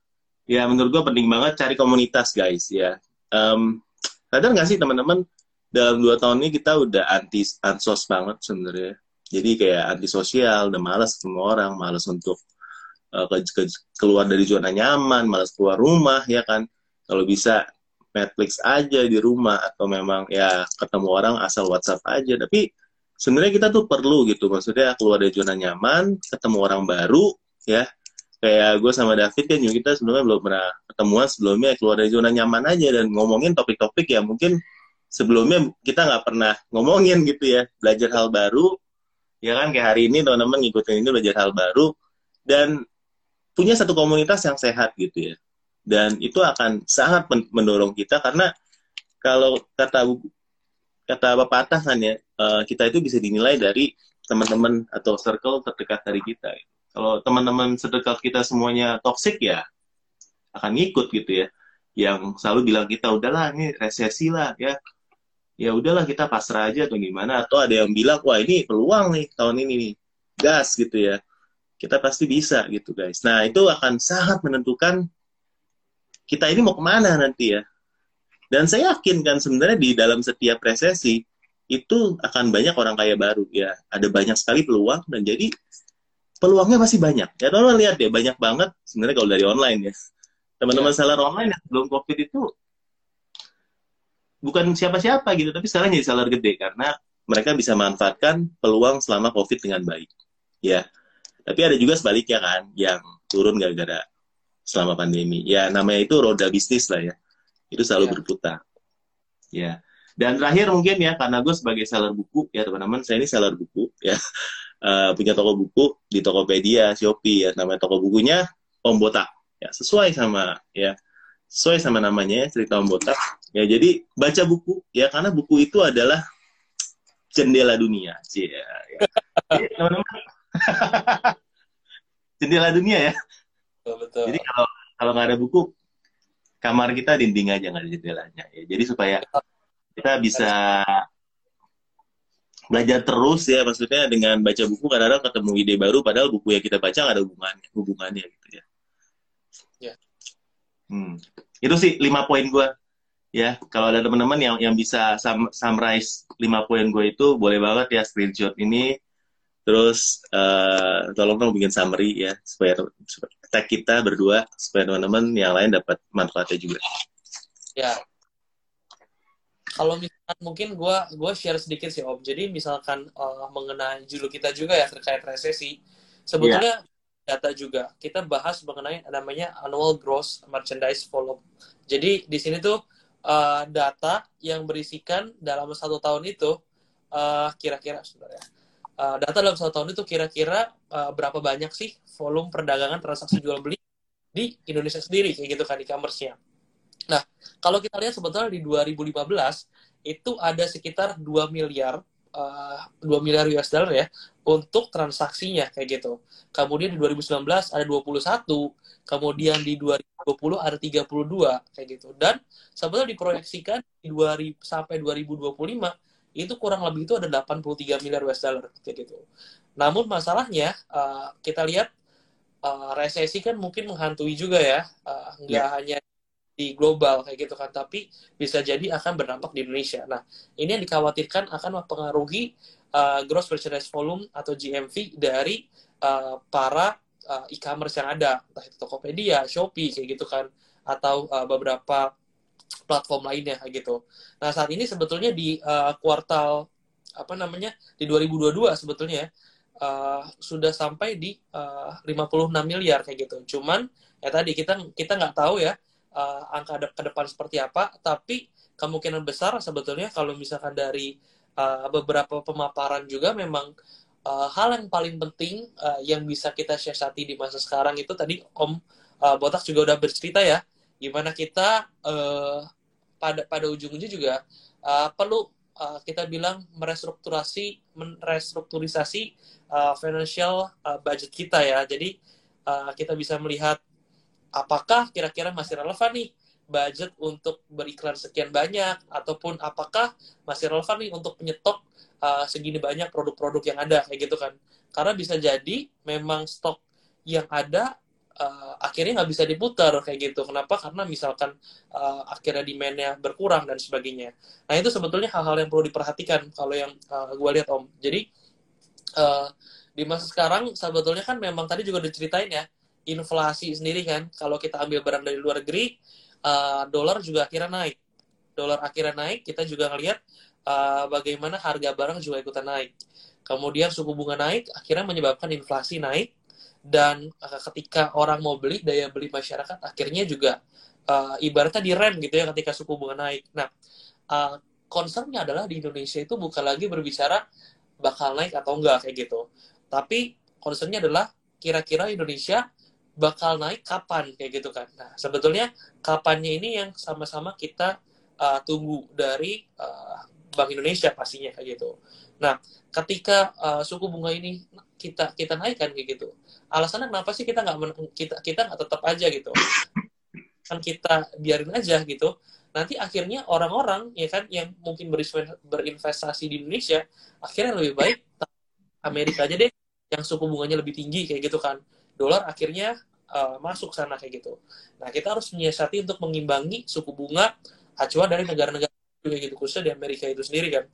ya menurut gue penting banget cari komunitas guys ya. Um, sadar nggak sih teman-teman dalam dua tahun ini kita udah anti ansos banget sebenarnya. Jadi kayak anti sosial, udah malas semua orang, malas untuk uh, ke, ke, keluar dari zona nyaman, malas keluar rumah ya kan. Kalau bisa Netflix aja di rumah atau memang ya ketemu orang asal WhatsApp aja. Tapi sebenarnya kita tuh perlu gitu, maksudnya keluar dari zona nyaman, ketemu orang baru ya. Kayak gue sama David kan juga kita sebenarnya belum pernah ketemuan sebelumnya keluar dari zona nyaman aja dan ngomongin topik-topik ya mungkin sebelumnya kita nggak pernah ngomongin gitu ya belajar hal baru ya kan kayak hari ini teman-teman ngikutin ini belajar hal baru dan punya satu komunitas yang sehat gitu ya dan itu akan sangat mendorong kita karena kalau kata kata bapak kan ya uh, kita itu bisa dinilai dari teman-teman atau circle terdekat dari kita. Kalau teman-teman terdekat kita semuanya toxic ya akan ngikut gitu ya. Yang selalu bilang kita udahlah ini resesi lah ya. Ya udahlah kita pasrah aja atau gimana atau ada yang bilang wah ini peluang nih tahun ini nih. Gas gitu ya. Kita pasti bisa gitu guys. Nah, itu akan sangat menentukan kita ini mau ke mana nanti ya. Dan saya yakin kan sebenarnya di dalam setiap resesi itu akan banyak orang kaya baru ya. Ada banyak sekali peluang dan jadi peluangnya masih banyak. Ya teman-teman lihat ya banyak banget sebenarnya kalau dari online ya. Teman-teman ya. seller online yang sebelum covid itu bukan siapa-siapa gitu, tapi sekarang jadi seller gede karena mereka bisa manfaatkan peluang selama covid dengan baik. Ya. Tapi ada juga sebaliknya kan yang turun gara-gara selama pandemi. Ya namanya itu roda bisnis lah ya. Itu selalu yeah. berputar. Ya. Dan terakhir mungkin ya karena gue sebagai seller buku ya teman-teman saya ini seller buku ya uh, punya toko buku di Tokopedia, Shopee ya namanya toko bukunya Om Botak ya sesuai sama ya sesuai sama namanya ya, cerita Om Botak ya jadi baca buku ya karena buku itu adalah jendela dunia sih ya, ya. teman-teman jendela dunia ya betul, betul. Jadi kalau kalau nggak ada buku, kamar kita dinding aja nggak ada jendelanya. Ya. Jadi supaya kita bisa belajar terus ya maksudnya dengan baca buku kadang-kadang ketemu ide baru padahal buku yang kita baca nggak ada hubungannya hubungannya gitu ya. Ya. Hmm. Itu sih lima poin gue ya kalau ada teman-teman yang yang bisa sum, summarize lima poin gue itu boleh banget ya screenshot ini terus uh, tolong dong bikin summary ya supaya, supaya tag kita berdua supaya teman-teman yang lain dapat manfaatnya juga. Ya. Kalau misalkan mungkin gue gua share sedikit sih Om. Jadi misalkan uh, mengenai judul kita juga ya terkait resesi, sebetulnya yeah. data juga kita bahas mengenai namanya annual gross merchandise volume. Jadi di sini tuh uh, data yang berisikan dalam satu tahun itu uh, kira-kira sebenarnya uh, data dalam satu tahun itu kira-kira uh, berapa banyak sih volume perdagangan transaksi jual beli di Indonesia sendiri kayak gitu kan e-commerce-nya. Nah, kalau kita lihat sebetulnya di 2015 itu ada sekitar 2 miliar uh, eh, 2 miliar US dollar ya untuk transaksinya kayak gitu. Kemudian di 2019 ada 21, kemudian di 2020 ada 32 kayak gitu. Dan sebetulnya diproyeksikan di 2000 sampai 2025 itu kurang lebih itu ada 83 miliar US dollar kayak gitu. Namun masalahnya uh, kita lihat uh, resesi kan mungkin menghantui juga ya, uh, nggak yeah. hanya di global kayak gitu kan, tapi bisa jadi akan berdampak di Indonesia. Nah, ini yang dikhawatirkan akan mempengaruhi uh, gross merchandise volume atau GMV dari uh, para uh, e-commerce yang ada, entah itu Tokopedia, Shopee kayak gitu kan, atau uh, beberapa platform lainnya gitu. Nah saat ini sebetulnya di uh, kuartal apa namanya di 2022 sebetulnya uh, sudah sampai di uh, 56 miliar kayak gitu. Cuman ya tadi kita kita nggak tahu ya uh, angka de ke depan seperti apa, tapi kemungkinan besar sebetulnya kalau misalkan dari uh, beberapa pemaparan juga memang uh, hal yang paling penting uh, yang bisa kita siasati di masa sekarang itu tadi Om uh, Botak juga udah bercerita ya gimana kita uh, pada pada ujung-ujungnya juga uh, perlu uh, kita bilang merestrukturasi merestrukturisasi uh, financial uh, budget kita ya. Jadi uh, kita bisa melihat apakah kira-kira masih relevan nih budget untuk beriklan sekian banyak ataupun apakah masih relevan nih untuk menyetok uh, segini banyak produk-produk yang ada kayak gitu kan karena bisa jadi memang stok yang ada uh, akhirnya nggak bisa diputar kayak gitu. Kenapa? Karena misalkan uh, akhirnya demand-nya berkurang dan sebagainya. Nah itu sebetulnya hal-hal yang perlu diperhatikan kalau yang uh, gue lihat Om. Jadi uh, di masa sekarang sebetulnya kan memang tadi juga diceritain ya inflasi sendiri kan. Kalau kita ambil barang dari luar negeri, uh, dolar juga akhirnya naik. Dolar akhirnya naik, kita juga ngelihat uh, bagaimana harga barang juga ikutan naik. Kemudian suku bunga naik, akhirnya menyebabkan inflasi naik dan uh, ketika orang mau beli daya beli masyarakat akhirnya juga uh, ibaratnya direm gitu ya ketika suku bunga naik. Nah, uh, concernnya adalah di Indonesia itu bukan lagi berbicara bakal naik atau enggak kayak gitu. Tapi concernnya adalah kira-kira Indonesia bakal naik kapan kayak gitu kan. Nah, sebetulnya kapannya ini yang sama-sama kita uh, tunggu dari uh, Bank Indonesia pastinya kayak gitu. Nah, ketika uh, suku bunga ini kita kita naikkan kayak gitu, alasannya kenapa sih kita nggak kita kita nggak tetap aja gitu kan kita biarin aja gitu nanti akhirnya orang-orang ya kan yang mungkin berinvestasi di Indonesia akhirnya lebih baik Amerika aja deh yang suku bunganya lebih tinggi kayak gitu kan dolar akhirnya uh, masuk sana kayak gitu nah kita harus menyiasati untuk mengimbangi suku bunga acuan dari negara-negara juga gitu khususnya di Amerika itu sendiri kan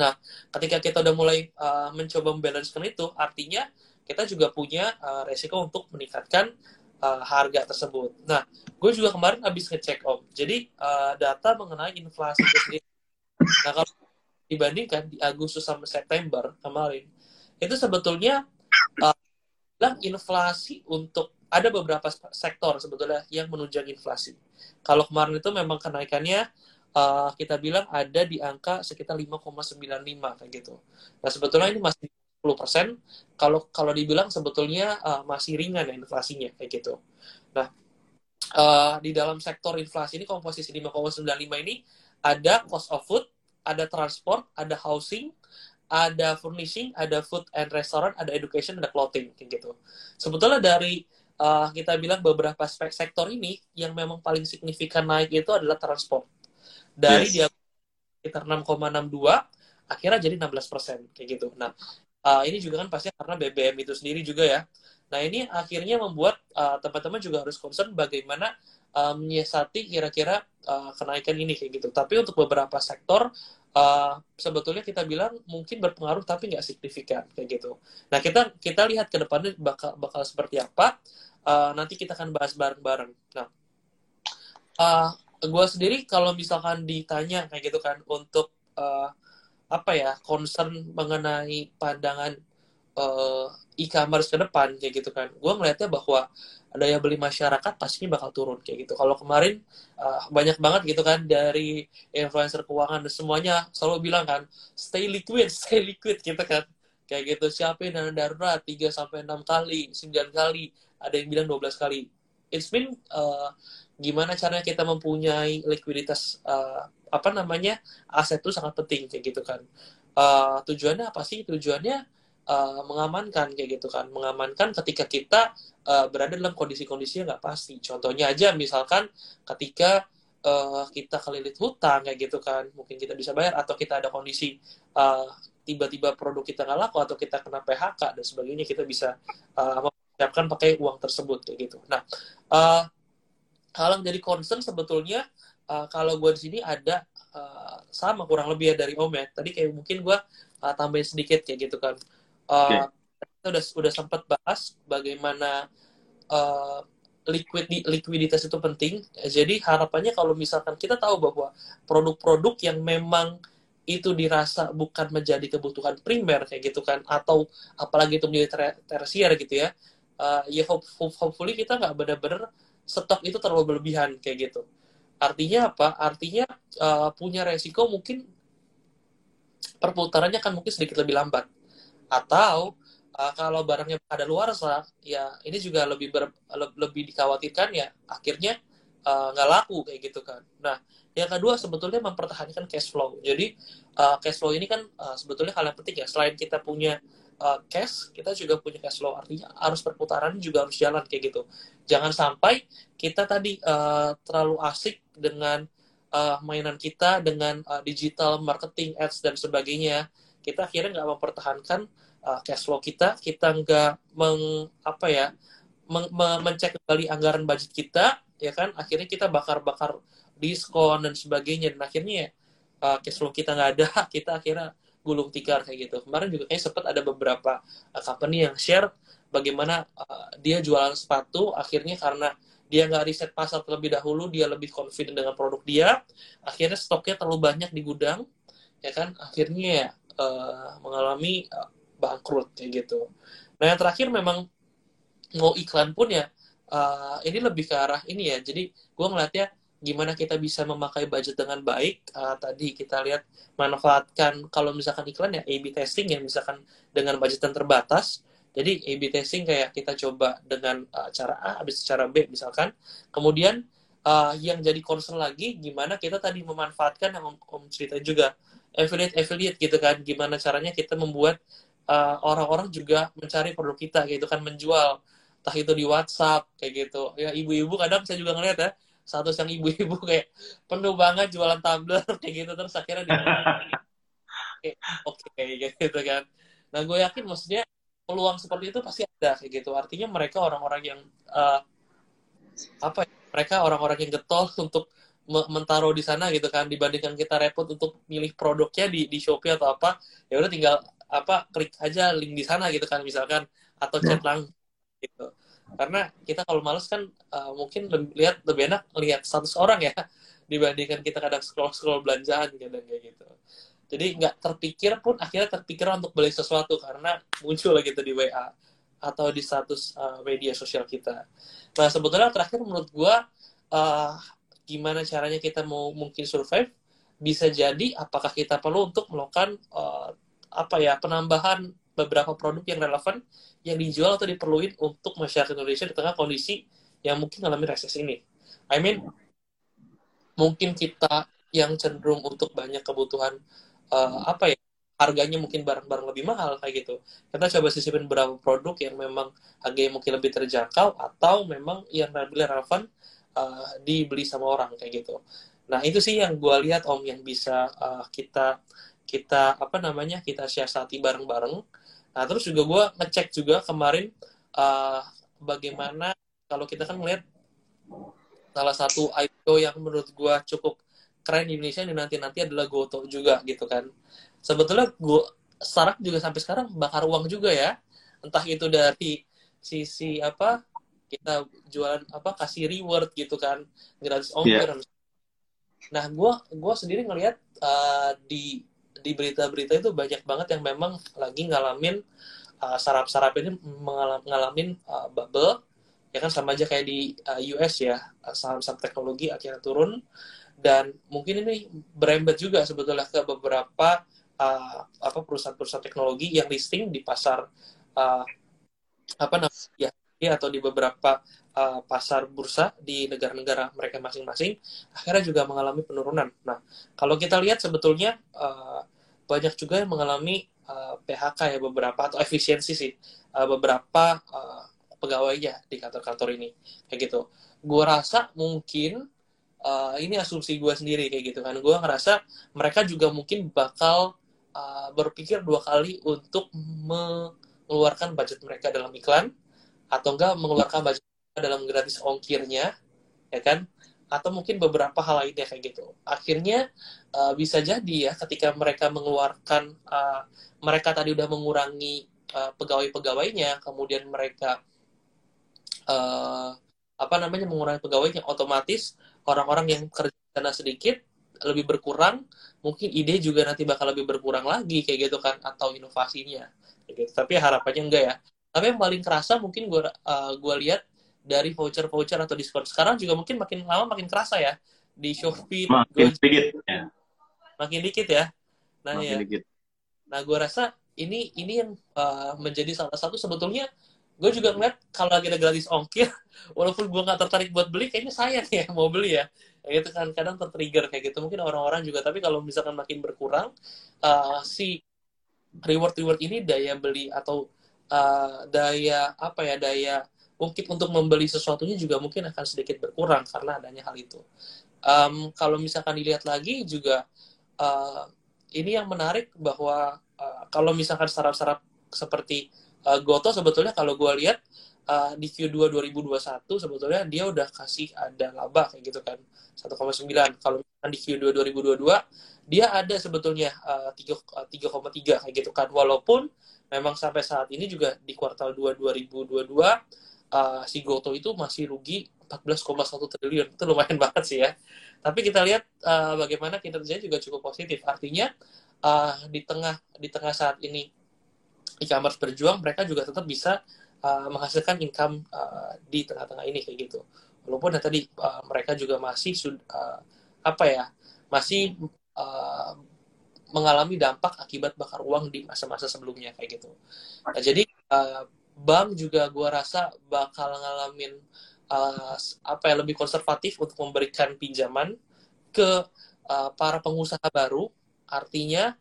nah ketika kita udah mulai uh, mencoba membalancekan itu artinya kita juga punya uh, resiko untuk meningkatkan uh, harga tersebut. Nah, gue juga kemarin habis ngecek om. Jadi uh, data mengenai inflasi itu sendiri. Nah, kalau dibandingkan di Agustus sampai September kemarin, itu sebetulnya uh, bilang inflasi untuk ada beberapa sektor sebetulnya yang menunjang inflasi. Kalau kemarin itu memang kenaikannya uh, kita bilang ada di angka sekitar 5,95 kayak gitu. Nah sebetulnya ini masih 10%, kalau kalau dibilang sebetulnya uh, masih ringan ya inflasinya kayak gitu. Nah, uh, di dalam sektor inflasi ini komposisi 5,95 ini ada cost of food, ada transport, ada housing, ada furnishing, ada food and restaurant, ada education, ada clothing kayak gitu. Sebetulnya dari uh, kita bilang beberapa sektor ini yang memang paling signifikan naik itu adalah transport. Dari yes. dia sekitar 6,62 akhirnya jadi 16% kayak gitu. Nah, uh, ini juga kan pasti karena BBM itu sendiri juga ya. Nah ini akhirnya membuat uh, teman-teman juga harus concern bagaimana uh, menyiasati kira-kira uh, kenaikan ini kayak gitu. Tapi untuk beberapa sektor uh, sebetulnya kita bilang mungkin berpengaruh tapi nggak signifikan kayak gitu. Nah kita kita lihat ke depannya bakal bakal seperti apa. Uh, nanti kita akan bahas bareng-bareng. Nah, uh, gue sendiri kalau misalkan ditanya kayak gitu kan untuk uh, apa ya concern mengenai pandangan uh, e-commerce ke depan kayak gitu kan gue melihatnya bahwa daya beli masyarakat pastinya bakal turun kayak gitu. Kalau kemarin uh, banyak banget gitu kan dari influencer keuangan semuanya selalu bilang kan stay liquid stay liquid gitu kan. Kayak gitu siapin dana darurat 3 sampai enam kali 9 kali ada yang bilang 12 kali. It's been uh, gimana caranya kita mempunyai likuiditas uh, apa namanya aset itu sangat penting kayak gitu kan. Uh, tujuannya apa sih? Tujuannya uh, mengamankan kayak gitu kan mengamankan ketika kita uh, berada dalam kondisi-kondisi yang nggak pasti contohnya aja misalkan ketika uh, kita kelilit hutang kayak gitu kan mungkin kita bisa bayar atau kita ada kondisi uh, tiba-tiba produk kita nggak laku atau kita kena PHK dan sebagainya kita bisa uh, mempersiapkan pakai uang tersebut kayak gitu nah uh, hal yang jadi concern sebetulnya uh, kalau gue di sini ada sama kurang lebih ya dari Om ya. Tadi kayak mungkin gue uh, tambahin sedikit kayak gitu kan. Uh. Kita udah udah sempat bahas bagaimana uh, liquid likuiditas itu penting. Jadi harapannya kalau misalkan kita tahu bahwa produk-produk yang memang itu dirasa bukan menjadi kebutuhan primer kayak gitu kan atau apalagi itu menjadi tersier gitu ya uh, ya hope, hopefully kita nggak benar-benar stok itu terlalu berlebihan kayak gitu Artinya apa? Artinya uh, punya resiko mungkin perputarannya akan mungkin sedikit lebih lambat. Atau uh, kalau barangnya ada luar sah, ya ini juga lebih ber, lebih dikhawatirkan ya akhirnya eh, nggak uh, laku kayak gitu kan. Nah, yang kedua sebetulnya mempertahankan cash flow. Jadi uh, cash flow ini kan uh, sebetulnya hal yang penting ya. Selain kita punya uh, cash, kita juga punya cash flow. Artinya harus perputaran juga harus jalan kayak gitu. Jangan sampai kita tadi uh, terlalu asik dengan uh, mainan kita, dengan uh, digital marketing, ads dan sebagainya. Kita akhirnya nggak mempertahankan uh, cash flow kita, kita nggak meng apa ya men- men- mencek kembali anggaran budget kita ya kan? Akhirnya kita bakar-bakar diskon dan sebagainya. Dan akhirnya ya uh, cash flow kita nggak ada kita akhirnya gulung tikar kayak gitu. Kemarin juga kayak sempat ada beberapa uh, company yang share bagaimana uh, dia jualan sepatu akhirnya karena dia nggak riset pasar terlebih dahulu dia lebih confident dengan produk dia akhirnya stoknya terlalu banyak di gudang ya kan? Akhirnya ya uh, mengalami uh, bangkrut kayak gitu. Nah yang terakhir memang mau iklan pun ya uh, ini lebih ke arah ini ya. Jadi gue ngeliatnya gimana kita bisa memakai budget dengan baik. Uh, tadi kita lihat manfaatkan kalau misalkan iklan ya A/B testing ya misalkan dengan budget yang terbatas. Jadi A/B testing kayak kita coba dengan uh, cara A habis cara B misalkan. Kemudian uh, yang jadi concern lagi gimana kita tadi memanfaatkan yang om, om cerita juga affiliate affiliate gitu kan. Gimana caranya kita membuat orang-orang uh, juga mencari produk kita gitu kan menjual. Entah itu di WhatsApp kayak gitu. Ya ibu-ibu kadang saya juga ngeliat ya satu yang ibu-ibu kayak penuh banget jualan tumbler kayak gitu terus akhirnya dia oke okay, gitu kan. Nah gue yakin maksudnya peluang seperti itu pasti ada kayak gitu. Artinya mereka orang-orang yang uh, apa ya, mereka orang-orang yang getol untuk mentaruh di sana gitu kan dibandingkan kita repot untuk milih produknya di di Shopee atau apa ya udah tinggal apa klik aja link di sana gitu kan misalkan atau chat langsung gitu. Karena kita kalau males kan uh, mungkin lebih, lihat lebih enak lihat status orang ya dibandingkan kita kadang scroll scroll belanjaan gitu kayak gitu. Jadi nggak terpikir pun akhirnya terpikir untuk beli sesuatu karena muncul gitu di WA atau di status uh, media sosial kita. Nah sebetulnya terakhir menurut gue uh, gimana caranya kita mau mungkin survive bisa jadi apakah kita perlu untuk melakukan uh, apa ya penambahan beberapa produk yang relevan yang dijual atau diperluin untuk masyarakat Indonesia di tengah kondisi yang mungkin mengalami resesi ini. I mean, mungkin kita yang cenderung untuk banyak kebutuhan uh, apa ya harganya mungkin barang-barang lebih mahal kayak gitu. Kita coba sisipin beberapa produk yang memang harganya mungkin lebih terjangkau atau memang yang lebih relevan uh, dibeli sama orang kayak gitu. Nah itu sih yang gue lihat om yang bisa uh, kita kita apa namanya kita siasati bareng-bareng Nah, terus juga gue ngecek juga kemarin uh, bagaimana kalau kita kan melihat salah satu IPO yang menurut gue cukup keren di Indonesia ini nanti-nanti adalah Goto juga gitu kan. Sebetulnya gue Sarak juga sampai sekarang bakar uang juga ya. Entah itu dari sisi apa kita jualan apa kasih reward gitu kan gratis ongkir. Yeah. Nah, gue gua sendiri ngelihat uh, di di berita-berita itu banyak banget yang memang lagi ngalamin uh, sarap-sarap ini mengalami ngalamin uh, bubble ya kan sama aja kayak di uh, US ya saham-saham teknologi akhirnya turun dan mungkin ini berembet juga sebetulnya ke beberapa uh, apa perusahaan-perusahaan teknologi yang listing di pasar uh, apa namanya ya atau di beberapa uh, pasar bursa di negara-negara mereka masing-masing akhirnya juga mengalami penurunan. Nah, kalau kita lihat sebetulnya uh, banyak juga yang mengalami uh, PHK ya beberapa atau efisiensi sih uh, beberapa uh, pegawainya di kantor-kantor ini kayak gitu. Gue rasa mungkin uh, ini asumsi gue sendiri kayak gitu kan. Gue ngerasa mereka juga mungkin bakal uh, berpikir dua kali untuk mengeluarkan budget mereka dalam iklan atau enggak mengeluarkan budget dalam gratis ongkirnya ya kan? Atau mungkin beberapa hal lainnya kayak gitu. Akhirnya uh, bisa jadi ya ketika mereka mengeluarkan uh, mereka tadi udah mengurangi uh, pegawai-pegawainya kemudian mereka uh, apa namanya mengurangi pegawainya otomatis orang-orang yang kerja sana sedikit lebih berkurang mungkin ide juga nanti bakal lebih berkurang lagi kayak gitu kan atau inovasinya. Gitu. tapi harapannya enggak ya tapi yang paling kerasa mungkin gue uh, gue lihat dari voucher-voucher atau diskon sekarang juga mungkin makin lama makin kerasa ya di Shopee makin sedikit ya. makin dikit ya. Nah makin ya. dikit. nah gue rasa ini ini yang uh, menjadi salah satu sebetulnya gue juga ngeliat kalau lagi ada gratis ongkir walaupun gue nggak tertarik buat beli kayaknya sayang ya mau beli ya. Kayak gitu kan kadang tertrigger kayak gitu. Mungkin orang-orang juga tapi kalau misalkan makin berkurang uh, si reward reward ini daya beli atau uh, daya apa ya daya mungkin untuk membeli sesuatunya juga mungkin akan sedikit berkurang karena adanya hal itu. Um, kalau misalkan dilihat lagi juga uh, ini yang menarik bahwa uh, kalau misalkan saraf-saraf seperti uh, Goto sebetulnya kalau gue lihat uh, di Q2 2021 sebetulnya dia udah kasih ada laba kayak gitu kan 1,9 kalau di Q2 2022 dia ada sebetulnya uh, 3,3 kayak gitu kan. Walaupun memang sampai saat ini juga di kuartal 2 2022 uh, si Goto itu masih rugi 14,1 triliun. Itu lumayan banget sih ya. Tapi kita lihat uh, bagaimana kinerjanya juga cukup positif. Artinya uh, di tengah di tengah saat ini e-commerce berjuang mereka juga tetap bisa uh, menghasilkan income uh, di tengah-tengah ini kayak gitu. Walaupun ya tadi uh, mereka juga masih uh, apa ya masih uh, mengalami dampak akibat bakar uang di masa-masa sebelumnya kayak gitu. Nah, jadi uh, bank juga gue rasa bakal ngalamin uh, apa ya lebih konservatif untuk memberikan pinjaman ke uh, para pengusaha baru. Artinya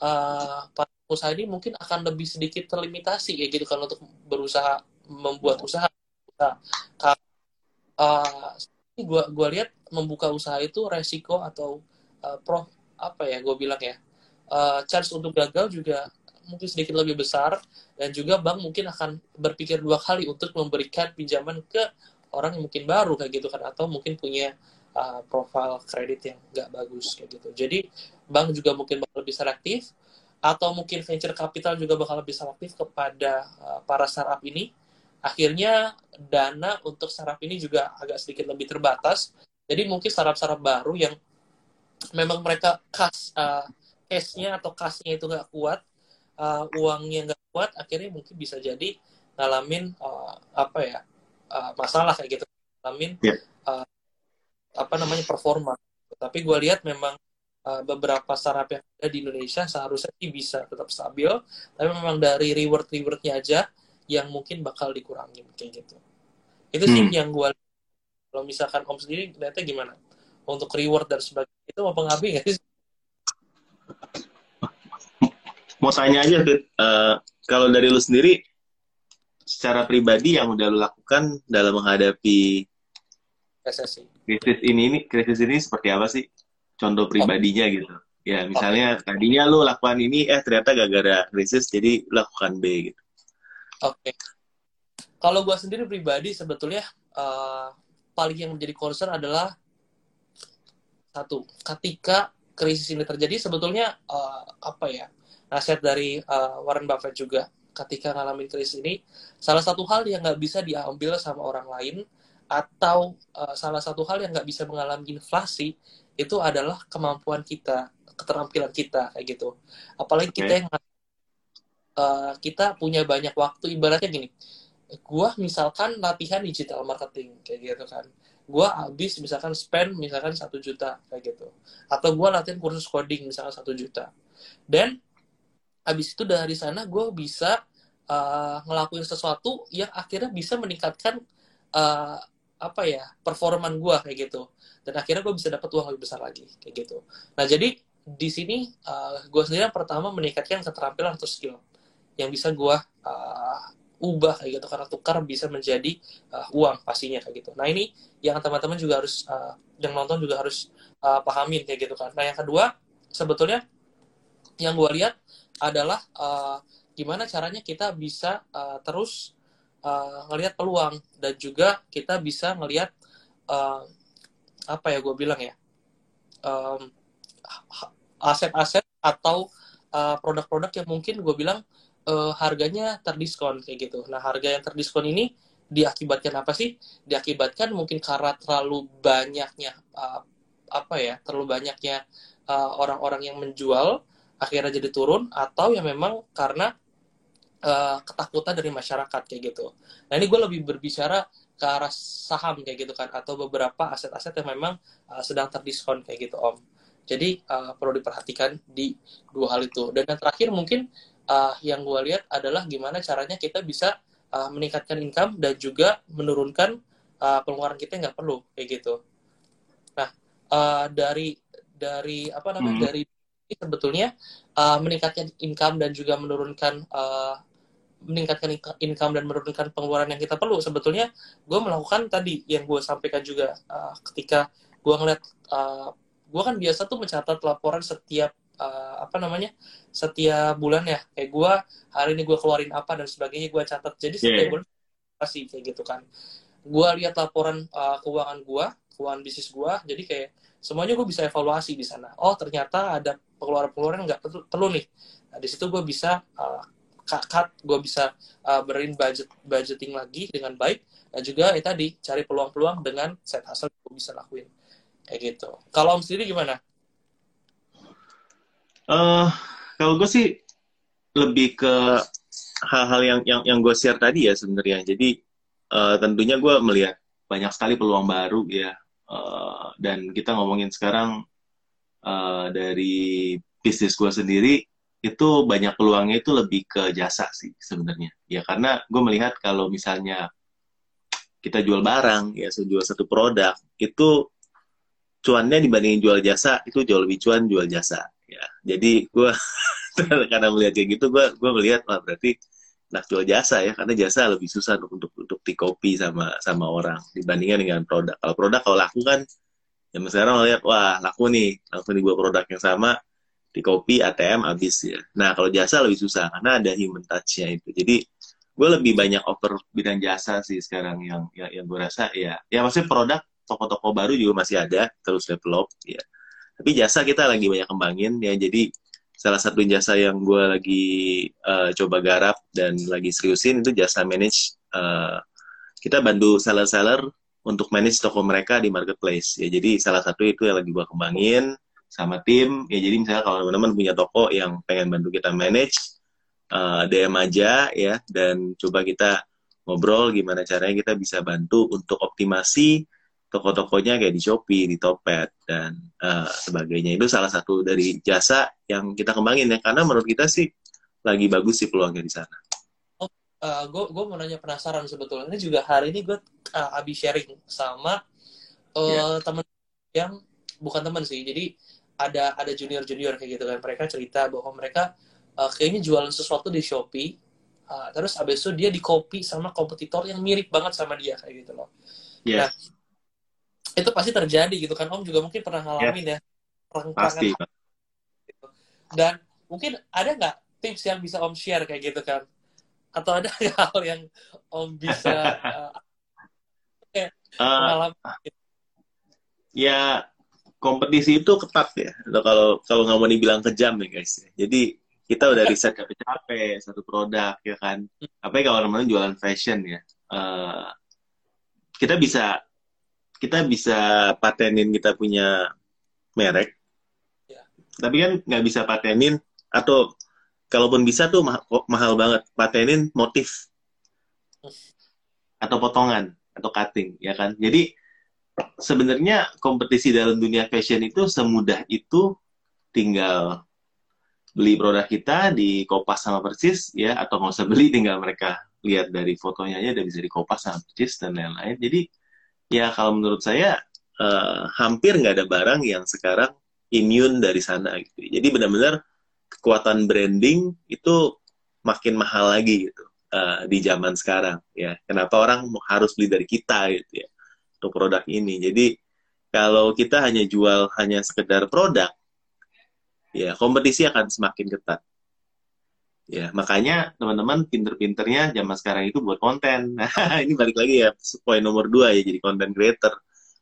uh, para pengusaha ini mungkin akan lebih sedikit terlimitasi ya gitu kan untuk berusaha membuat usaha. Nah, uh, gua gua lihat membuka usaha itu resiko atau uh, pro apa ya gue bilang ya uh, chance untuk gagal juga mungkin sedikit lebih besar. Dan juga bank mungkin akan berpikir dua kali untuk memberikan pinjaman ke orang yang mungkin baru kayak gitu kan. Atau mungkin punya uh, profil kredit yang nggak bagus kayak gitu. Jadi bank juga mungkin bakal lebih selektif. Atau mungkin venture capital juga bakal lebih selektif kepada uh, para startup ini. Akhirnya dana untuk startup ini juga agak sedikit lebih terbatas. Jadi mungkin startup-startup baru yang memang mereka kas uh, cashnya atau kasnya itu nggak kuat, uh, uangnya nggak kuat, akhirnya mungkin bisa jadi ngalamin uh, apa ya uh, masalah kayak gitu, ngalamin yeah. uh, apa namanya performa. Tapi gue lihat memang uh, beberapa startup yang ada di Indonesia seharusnya sih bisa tetap stabil, tapi memang dari reward rewardnya aja yang mungkin bakal dikurangin kayak gitu. Itu sih hmm. yang gue kalau misalkan Om sendiri lihatnya gimana? Untuk reward dan sebagainya itu mau pengaruhi nggak sih? Mau tanya aja uh, kalau dari lu sendiri secara pribadi yang udah lu lakukan dalam menghadapi resesi krisis ini ini krisis ini seperti apa sih contoh pribadinya oh. gitu ya misalnya okay. tadinya lu lakukan ini eh ternyata gak gara krisis jadi lakukan B gitu oke okay. kalau gue sendiri pribadi sebetulnya uh, paling yang menjadi concern adalah satu ketika krisis ini terjadi sebetulnya uh, apa ya nasihat dari uh, Warren Buffett juga ketika ngalamin krisis ini salah satu hal yang nggak bisa diambil sama orang lain atau uh, salah satu hal yang nggak bisa mengalami inflasi itu adalah kemampuan kita keterampilan kita kayak gitu apalagi okay. kita yang uh, kita punya banyak waktu ibaratnya gini gua misalkan latihan digital marketing kayak gitu kan gue habis misalkan spend misalkan satu juta kayak gitu. Atau gue latihan kursus coding misalkan satu juta. Dan habis itu dari sana gue bisa uh, ngelakuin sesuatu yang akhirnya bisa meningkatkan uh, apa ya performan gue kayak gitu. Dan akhirnya gue bisa dapat uang lebih besar lagi kayak gitu. Nah jadi di sini uh, gue sendiri yang pertama meningkatkan keterampilan atau skill yang bisa gue uh, ubah kayak gitu karena tukar bisa menjadi uh, uang pastinya kayak gitu. Nah ini yang teman-teman juga harus uh, yang nonton juga harus uh, pahamin kayak gitu kan. Nah yang kedua sebetulnya yang gue lihat adalah uh, gimana caranya kita bisa uh, terus uh, ngelihat peluang dan juga kita bisa ngelihat uh, apa ya gue bilang ya um, aset-aset atau produk-produk uh, yang mungkin gue bilang uh, harganya terdiskon kayak gitu. Nah, harga yang terdiskon ini diakibatkan apa sih? Diakibatkan mungkin karena terlalu banyaknya uh, apa ya? Terlalu banyaknya eh, orang-orang uh, yang menjual akhirnya jadi turun atau ya memang karena ketakutan dari masyarakat kayak gitu. Nah, ini gue lebih berbicara ke arah saham kayak gitu kan atau beberapa aset-aset yang memang uh, sedang terdiskon kayak gitu Om. Jadi uh, perlu diperhatikan di dua hal itu. Dan yang terakhir mungkin uh, yang gue lihat adalah gimana caranya kita bisa uh, meningkatkan income dan juga menurunkan uh, pengeluaran kita yang nggak perlu kayak gitu. Nah uh, dari dari apa namanya hmm. dari sebetulnya uh, meningkatkan income dan juga menurunkan uh, meningkatkan income dan menurunkan pengeluaran yang kita perlu sebetulnya gue melakukan tadi yang gue sampaikan juga uh, ketika gue ngeliat uh, gue kan biasa tuh mencatat laporan setiap uh, apa namanya setiap bulan ya. Kayak gue hari ini gue keluarin apa dan sebagainya gue catat. Jadi setiap yeah. bulan pasti kayak gitu kan. Gue lihat laporan uh, keuangan gue keuangan bisnis gue jadi kayak semuanya gue bisa evaluasi di sana. Oh ternyata ada pengeluaran-pengeluaran nggak perlu, perlu nih. Nah di situ gue bisa uh, cut. Gue bisa uh, berin budget budgeting lagi dengan baik. Dan juga ya tadi cari peluang-peluang dengan set hasil gue bisa lakuin. Kayak gitu. Kalau om sendiri gimana uh, kalau gue sih lebih ke hal-hal yang yang yang gue share tadi ya sebenarnya. Jadi uh, tentunya gue melihat banyak sekali peluang baru ya. Uh, dan kita ngomongin sekarang uh, dari bisnis gue sendiri itu banyak peluangnya itu lebih ke jasa sih sebenarnya. Ya karena gue melihat kalau misalnya kita jual barang ya jual satu produk itu cuannya dibandingin jual jasa itu jauh lebih cuan jual jasa ya. Jadi gue karena melihat kayak gitu gue gue melihat wah berarti nak jual jasa ya karena jasa lebih susah untuk untuk, di copy sama sama orang dibandingkan dengan produk. Kalau produk kalau laku kan ya sekarang melihat wah laku nih langsung dibuat produk yang sama di copy ATM habis ya. Nah kalau jasa lebih susah karena ada human touch-nya itu. Jadi gue lebih banyak over bidang jasa sih sekarang yang yang, yang gue rasa ya ya maksudnya produk toko-toko baru juga masih ada terus develop ya tapi jasa kita lagi banyak kembangin ya. Jadi salah satu jasa yang gue lagi uh, coba garap dan lagi seriusin itu jasa manage uh, kita bantu seller-seller untuk manage toko mereka di marketplace. Ya jadi salah satu itu yang lagi gue kembangin sama tim. Ya jadi misalnya kalau teman-teman punya toko yang pengen bantu kita manage uh, eh, DM aja ya dan coba kita ngobrol gimana caranya kita bisa bantu untuk optimasi toko-tokonya kayak di Shopee, di Topet dan uh, sebagainya. Itu salah satu dari jasa yang kita kembangin ya karena menurut kita sih lagi bagus sih peluangnya di sana. Oh, uh, gue mau nanya penasaran sebetulnya. Ini juga hari ini gue uh, abis sharing sama uh, eh, yeah. temen yang bukan temen sih. Jadi ada ada junior junior kayak gitu kan. Mereka cerita bahwa mereka uh, kayaknya jualan sesuatu di Shopee. Uh, terus abis itu dia di copy sama kompetitor yang mirip banget sama dia kayak gitu loh. Yeah. Nah, itu pasti terjadi gitu kan. Om juga mungkin pernah ngalamin yeah. ya pasti gitu. dan mungkin ada nggak tips yang bisa om share kayak gitu kan? Atau ada hal yang om bisa uh, uh, ya kompetisi itu ketat ya. Kalau kalau nggak mau dibilang kejam ya guys. Jadi kita udah riset capek-capek satu produk ya kan. Apa ya kalau teman jualan fashion ya. Uh, kita bisa kita bisa patenin kita punya merek, ya. tapi kan nggak bisa patenin atau kalaupun bisa tuh ma mahal banget patenin motif atau potongan atau cutting ya kan. Jadi sebenarnya kompetisi dalam dunia fashion itu semudah itu tinggal beli produk kita di kopas sama persis ya atau nggak usah beli tinggal mereka lihat dari fotonya aja udah bisa di kopas sama persis dan lain-lain. Jadi ya kalau menurut saya uh, hampir nggak ada barang yang sekarang immune dari sana gitu. Jadi benar-benar kekuatan branding itu makin mahal lagi gitu uh, di zaman sekarang ya. Kenapa orang harus beli dari kita gitu ya untuk produk ini. Jadi kalau kita hanya jual hanya sekedar produk ya kompetisi akan semakin ketat. Ya, makanya teman-teman pinter-pinternya zaman sekarang itu buat konten. Ini balik lagi ya, poin nomor dua ya, jadi content creator.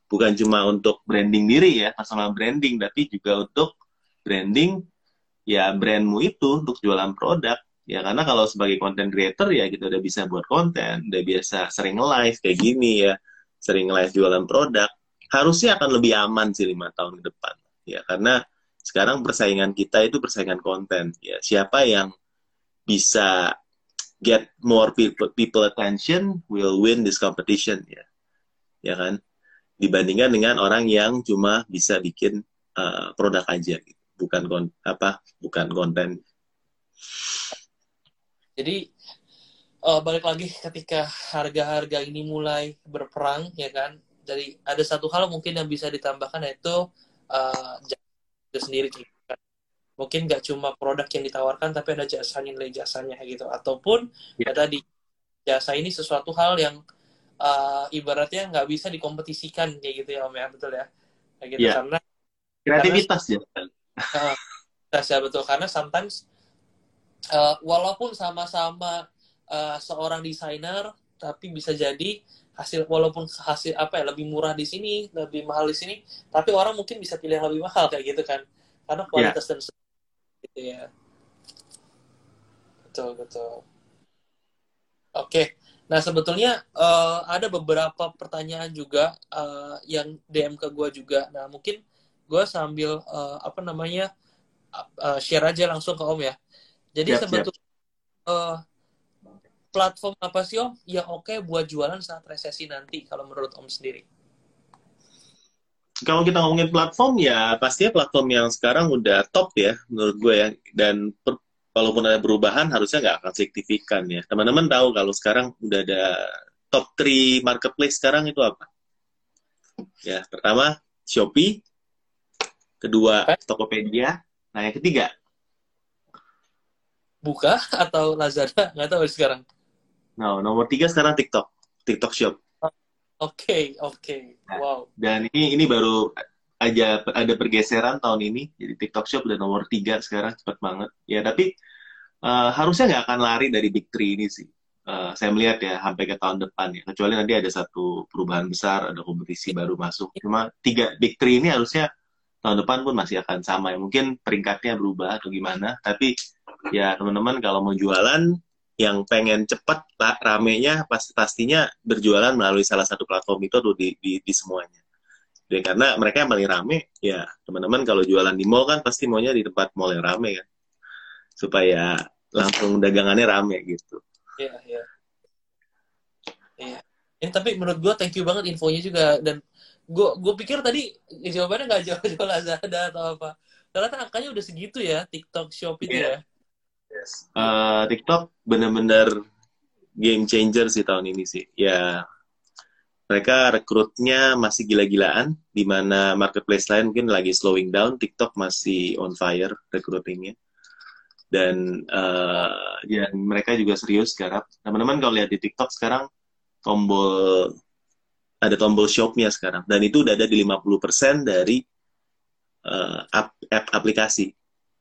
Bukan cuma untuk branding diri ya, personal branding, tapi juga untuk branding ya brandmu itu untuk jualan produk. Ya, karena kalau sebagai content creator ya kita udah bisa buat konten, udah biasa sering live kayak gini ya, sering live jualan produk. Harusnya akan lebih aman sih lima tahun ke depan. Ya, karena sekarang persaingan kita itu persaingan konten. Ya, siapa yang bisa get more people people attention will win this competition ya. Ya kan? Dibandingkan dengan orang yang cuma bisa bikin uh, produk aja gitu. bukan apa bukan konten. Jadi uh, balik lagi ketika harga-harga ini mulai berperang ya kan? Jadi ada satu hal mungkin yang bisa ditambahkan yaitu uh, itu sendiri mungkin nggak cuma produk yang ditawarkan tapi ada jasa nilai jasanya gitu. Ataupun ya. tadi jasa ini sesuatu hal yang uh, ibaratnya nggak bisa dikompetisikan kayak gitu ya om ya. Betul ya? Kayak gitu. Ya. karena kreativitas karena, ya ya betul. Karena sometimes uh, walaupun sama-sama uh, seorang desainer tapi bisa jadi hasil walaupun hasil apa ya lebih murah di sini lebih mahal di sini tapi orang mungkin bisa pilih yang lebih mahal kayak gitu kan. Karena kualitas yeah. dan gitu ya betul betul. Oke. Nah sebetulnya uh, ada beberapa pertanyaan juga uh, yang DM ke gue juga. Nah mungkin gue sambil uh, apa namanya uh, share aja langsung ke om ya. Jadi sebetulnya Uh, platform apa sih Om yang oke okay buat jualan saat resesi nanti kalau menurut Om sendiri? Kalau kita ngomongin platform ya pastinya platform yang sekarang udah top ya menurut gue ya dan per, walaupun ada perubahan harusnya nggak akan signifikan ya. Teman-teman tahu kalau sekarang udah ada top 3 marketplace sekarang itu apa? Ya, pertama Shopee, kedua Tokopedia, nah yang ketiga Buka atau Lazada nggak tahu sekarang. Nah, nomor tiga sekarang TikTok, TikTok Shop. Oke, okay, oke, okay. Nah, wow. Dan ini ini baru aja ada pergeseran tahun ini, jadi TikTok Shop udah nomor tiga sekarang cepet banget. Ya, tapi uh, harusnya nggak akan lari dari Big Three ini sih. Uh, saya melihat ya sampai ke tahun depan ya. Kecuali nanti ada satu perubahan besar, ada kompetisi baru masuk. Cuma tiga Big Three ini harusnya tahun depan pun masih akan sama ya. Mungkin peringkatnya berubah atau gimana, tapi ya teman-teman kalau mau jualan yang pengen cepat ramenya pasti pastinya berjualan melalui salah satu platform itu tuh di, di, di semuanya. Dan karena mereka yang paling rame, ya teman-teman kalau jualan di mall kan pasti maunya di tempat mall yang rame kan, supaya langsung dagangannya rame gitu. Iya iya. Iya. Eh, tapi menurut gue thank you banget infonya juga dan gue gue pikir tadi jawabannya nggak jauh-jauh Lazada atau apa. Ternyata angkanya udah segitu ya TikTok Shop itu yeah. ya. Yes. Uh, TikTok bener-bener game changer sih tahun ini sih. Ya mereka rekrutnya masih gila-gilaan, di mana marketplace lain mungkin lagi slowing down, TikTok masih on fire recruitingnya. Dan uh, ya mereka juga serius sekarang. Teman-teman kalau lihat di TikTok sekarang tombol ada tombol shopnya sekarang dan itu udah ada di 50% dari uh, app, app aplikasi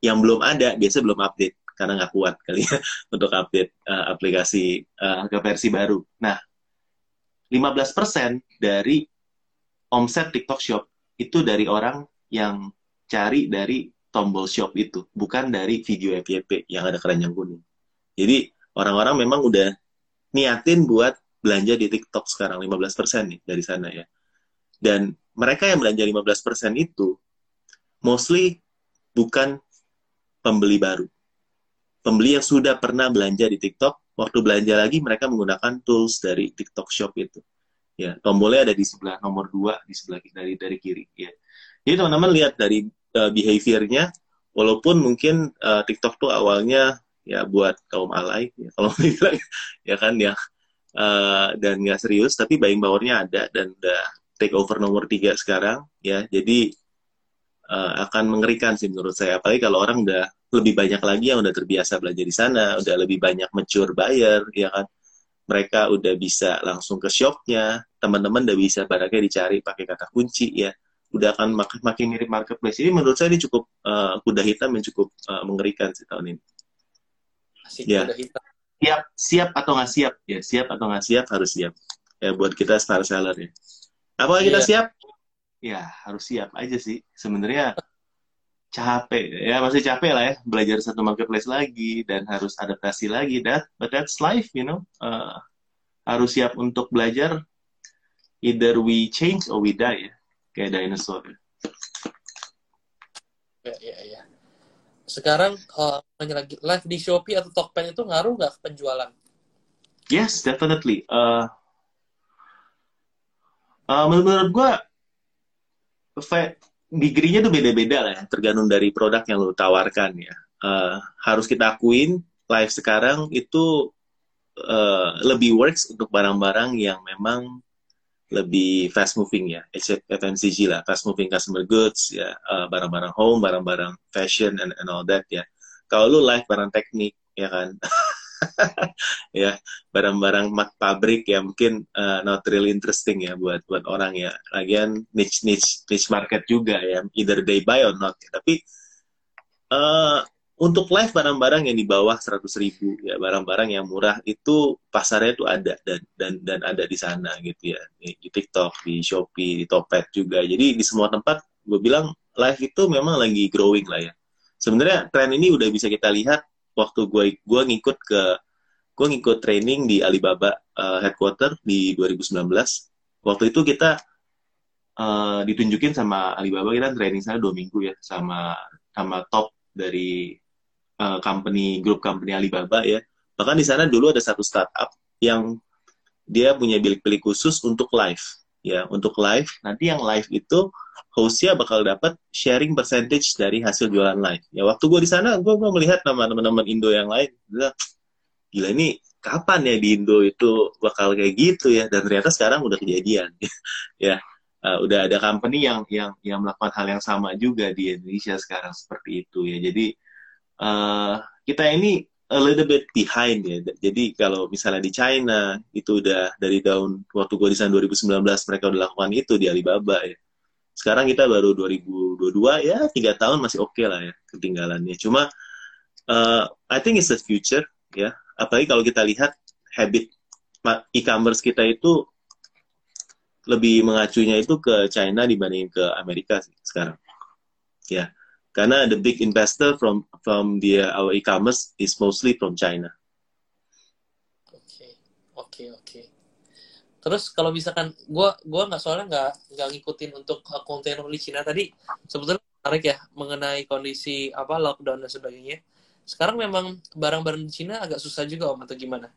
yang belum ada biasa belum update karena nggak kuat kali ya untuk update uh, aplikasi uh, ke versi baru. Nah, 15% dari omset TikTok Shop itu dari orang yang cari dari tombol shop itu, bukan dari video FYP yang ada keranjang kuning. Jadi orang-orang memang udah niatin buat belanja di TikTok sekarang 15% nih dari sana ya. Dan mereka yang belanja 15% itu mostly bukan pembeli baru pembeli yang sudah pernah belanja di TikTok, waktu belanja lagi mereka menggunakan tools dari TikTok Shop itu. Ya, tombolnya ada di sebelah nomor dua di sebelah dari dari kiri. Ya. Jadi teman-teman lihat dari uh, behaviornya, walaupun mungkin uh, TikTok tuh awalnya ya buat kaum alay, ya, kalau bilang ya kan ya uh, dan nggak serius, tapi buying powernya ada dan udah take over nomor tiga sekarang. Ya, jadi uh, akan mengerikan sih menurut saya. Apalagi kalau orang udah lebih banyak lagi yang udah terbiasa belajar di sana, udah lebih banyak mature buyer, ya kan. Mereka udah bisa langsung ke shopnya, teman-teman udah bisa barangnya dicari pakai kata kunci ya, udah akan mak makin mirip marketplace. Ini menurut saya ini cukup uh, kuda hitam yang cukup uh, mengerikan sih tahun ini. Asik ya. kuda hitam. Siap, siap atau nggak siap? Ya, siap atau nggak siap harus siap. Ya, buat kita star seller ya. Apakah kita iya. siap? Ya, harus siap aja sih. Sebenarnya capek ya masih capek lah ya belajar satu marketplace lagi dan harus adaptasi lagi that but that's life you know uh, harus siap untuk belajar either we change or we die ya kayak dinosaur. Ya ya ya. Sekarang uh, lagi live di Shopee atau Tokped itu ngaruh nggak ke penjualan? Yes definitely. Uh, uh, menurut gue degree-nya tuh beda-beda lah ya, tergantung dari produk yang lo tawarkan ya. Uh, harus kita akuin, live sekarang itu uh, lebih works untuk barang-barang yang memang lebih fast moving ya, FMCG lah, fast moving customer goods ya, uh, barang-barang home, barang-barang fashion and, and all that ya. Kalau lu live barang teknik ya kan, ya barang-barang mat pabrik ya mungkin uh, not really interesting ya buat buat orang ya. Lagian niche niche niche market juga ya either they buy or not ya. tapi uh, untuk live barang-barang yang di bawah 100 ribu ya barang-barang yang murah itu pasarnya itu ada dan dan dan ada di sana gitu ya. Di TikTok di Shopee di Topet juga. Jadi di semua tempat gue bilang live itu memang lagi growing lah ya. Sebenarnya tren ini udah bisa kita lihat waktu gue gue ngikut ke gue ngikut training di Alibaba uh, headquarter di 2019 waktu itu kita uh, ditunjukin sama Alibaba kita training sana dua minggu ya sama sama top dari uh, company grup company Alibaba ya. Bahkan di sana dulu ada satu startup yang dia punya bilik-bilik khusus untuk live ya untuk live nanti yang live itu hostnya bakal dapat sharing percentage dari hasil jualan live. Ya waktu gue di sana gue mau melihat nama teman-teman Indo yang lain. Bilang gila ini kapan ya di Indo itu bakal kayak gitu ya? Dan ternyata sekarang udah kejadian. Ya uh, udah ada company yang yang yang melakukan hal yang sama juga di Indonesia sekarang seperti itu ya. Jadi uh, kita ini a little bit behind ya. Jadi kalau misalnya di China itu udah dari tahun waktu gue di sana 2019 mereka udah lakukan itu di Alibaba ya. Sekarang kita baru 2022 ya tiga tahun masih oke okay lah ya ketinggalannya. Cuma uh, I think it's the future ya. Apalagi kalau kita lihat habit e-commerce kita itu lebih mengacunya itu ke China dibanding ke Amerika sih sekarang. Ya karena the big investor from from the our e-commerce is mostly from China. Oke, okay. oke, okay, oke. Okay. Terus kalau misalkan gue gua nggak soalnya nggak nggak ngikutin untuk kontainer di Cina tadi sebetulnya menarik ya mengenai kondisi apa lockdown dan sebagainya. Sekarang memang barang-barang di Cina agak susah juga om atau gimana?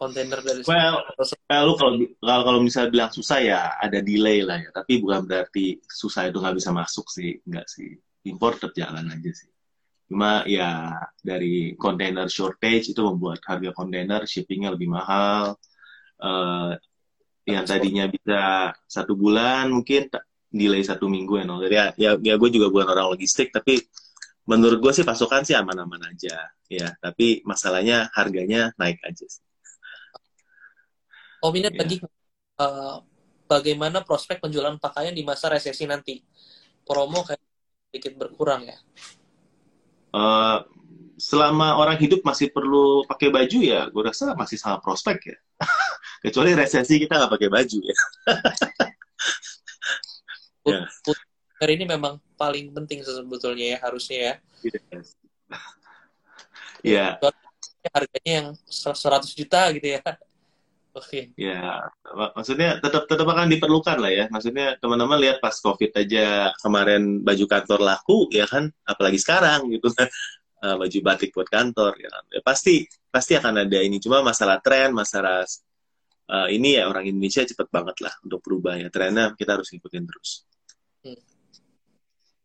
Kontainer dari well, well kalau kalau kalau misalnya bilang susah ya ada delay lah ya, tapi bukan berarti susah itu nggak bisa masuk sih, nggak sih impor terjalan aja sih. Cuma ya dari container shortage itu membuat harga kontainer shippingnya lebih mahal. Uh, yang tadinya bisa satu bulan mungkin delay satu minggu ya. Jadi ya, ya, ya gue juga bukan orang logistik tapi menurut gue sih pasokan sih aman-aman aja ya. Tapi masalahnya harganya naik aja sih. Oh minat ya. lagi uh, bagaimana prospek penjualan pakaian di masa resesi nanti? Promo kayak sedikit berkurang ya? Uh, selama orang hidup masih perlu pakai baju ya, gue rasa masih sangat prospek ya. Kecuali resesi kita nggak pakai baju ya. ya. Ini memang paling penting sebetulnya ya harusnya ya. Yes. Ya. Harganya yang 100 juta gitu ya. Oke. Okay. Ya, maksudnya tetap tetap akan diperlukan lah ya. Maksudnya teman-teman lihat pas COVID aja kemarin baju kantor laku ya kan, apalagi sekarang gitu kan. Uh, baju batik buat kantor ya, kan? ya pasti pasti akan ada ini cuma masalah tren masalah uh, ini ya orang Indonesia cepet banget lah untuk berubah ya trennya kita harus ngikutin terus. Hmm.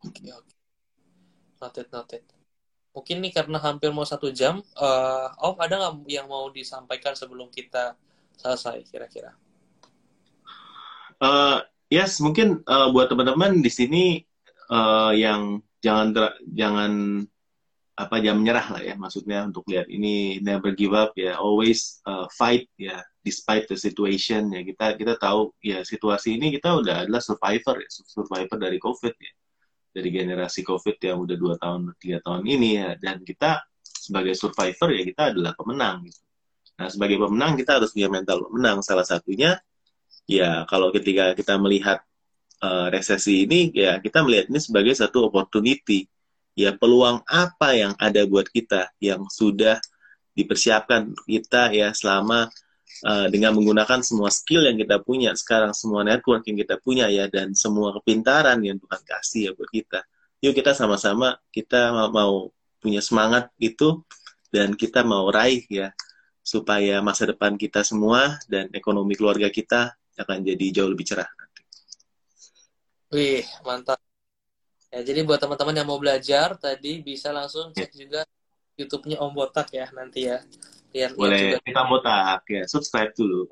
Oke okay, oke. Okay. Noted noted. Mungkin nih karena hampir mau satu jam, uh, Om ada nggak yang mau disampaikan sebelum kita selesai kira-kira? Uh, yes, mungkin uh, buat teman-teman di sini uh, yang jangan jangan apa jangan menyerah lah ya maksudnya untuk lihat ini never give up ya always uh, fight ya despite the situation ya. Kita kita tahu ya situasi ini kita udah adalah survivor ya survivor dari covid ya. Dari generasi covid yang udah dua tahun tiga tahun ini ya. Dan kita sebagai survivor ya kita adalah pemenang gitu Nah, sebagai pemenang kita harus punya mental pemenang. Salah satunya ya kalau ketika kita melihat uh, resesi ini ya kita melihat ini sebagai satu opportunity. Ya peluang apa yang ada buat kita yang sudah dipersiapkan kita ya selama uh, dengan menggunakan semua skill yang kita punya sekarang semua network yang kita punya ya dan semua kepintaran yang Tuhan kasih ya buat kita. Yuk kita sama-sama kita mau, punya semangat itu dan kita mau raih ya supaya masa depan kita semua dan ekonomi keluarga kita akan jadi jauh lebih cerah nanti. Wih, mantap. Ya, jadi buat teman-teman yang mau belajar tadi bisa langsung cek ya. juga YouTube-nya Om Botak ya nanti ya. Biar Boleh, juga. kita Botak ya, subscribe dulu.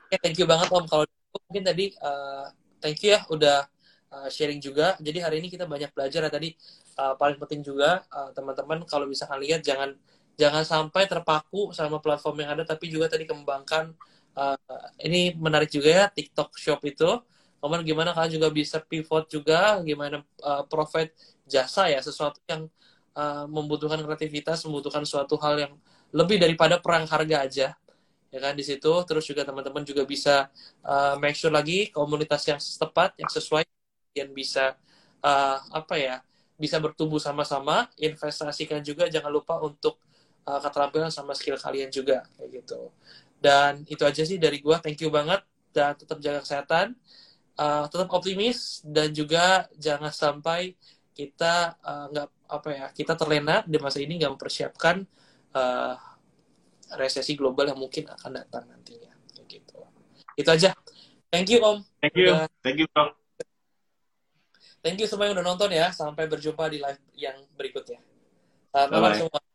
Oke, thank you banget Om. Kalau mungkin tadi uh, thank you ya udah uh, sharing juga. Jadi hari ini kita banyak belajar ya tadi. Uh, paling penting juga uh, teman-teman kalau misalkan lihat jangan jangan sampai terpaku sama platform yang ada tapi juga tadi kembangkan uh, ini menarik juga ya TikTok Shop itu. Kemudian gimana? Kalian juga bisa pivot juga. Gimana uh, profit jasa ya? Sesuatu yang uh, membutuhkan kreativitas membutuhkan suatu hal yang lebih daripada perang harga aja. Ya kan di situ. Terus juga teman-teman juga bisa uh, make sure lagi komunitas yang tepat yang sesuai yang bisa uh, apa ya bisa bertumbuh sama-sama investasikan juga jangan lupa untuk uh, keterampilan sama skill kalian juga kayak gitu. Dan itu aja sih dari gua. Thank you banget dan tetap jaga kesehatan uh, tetap optimis dan juga jangan sampai kita nggak uh, apa ya kita terlena di masa ini nggak mempersiapkan uh, resesi global yang mungkin akan datang nantinya kayak gitu. Itu aja. Thank you om. Thank you. Udah, thank you bro thank you semua yang udah nonton ya. Sampai berjumpa di live yang berikutnya. Selamat malam semua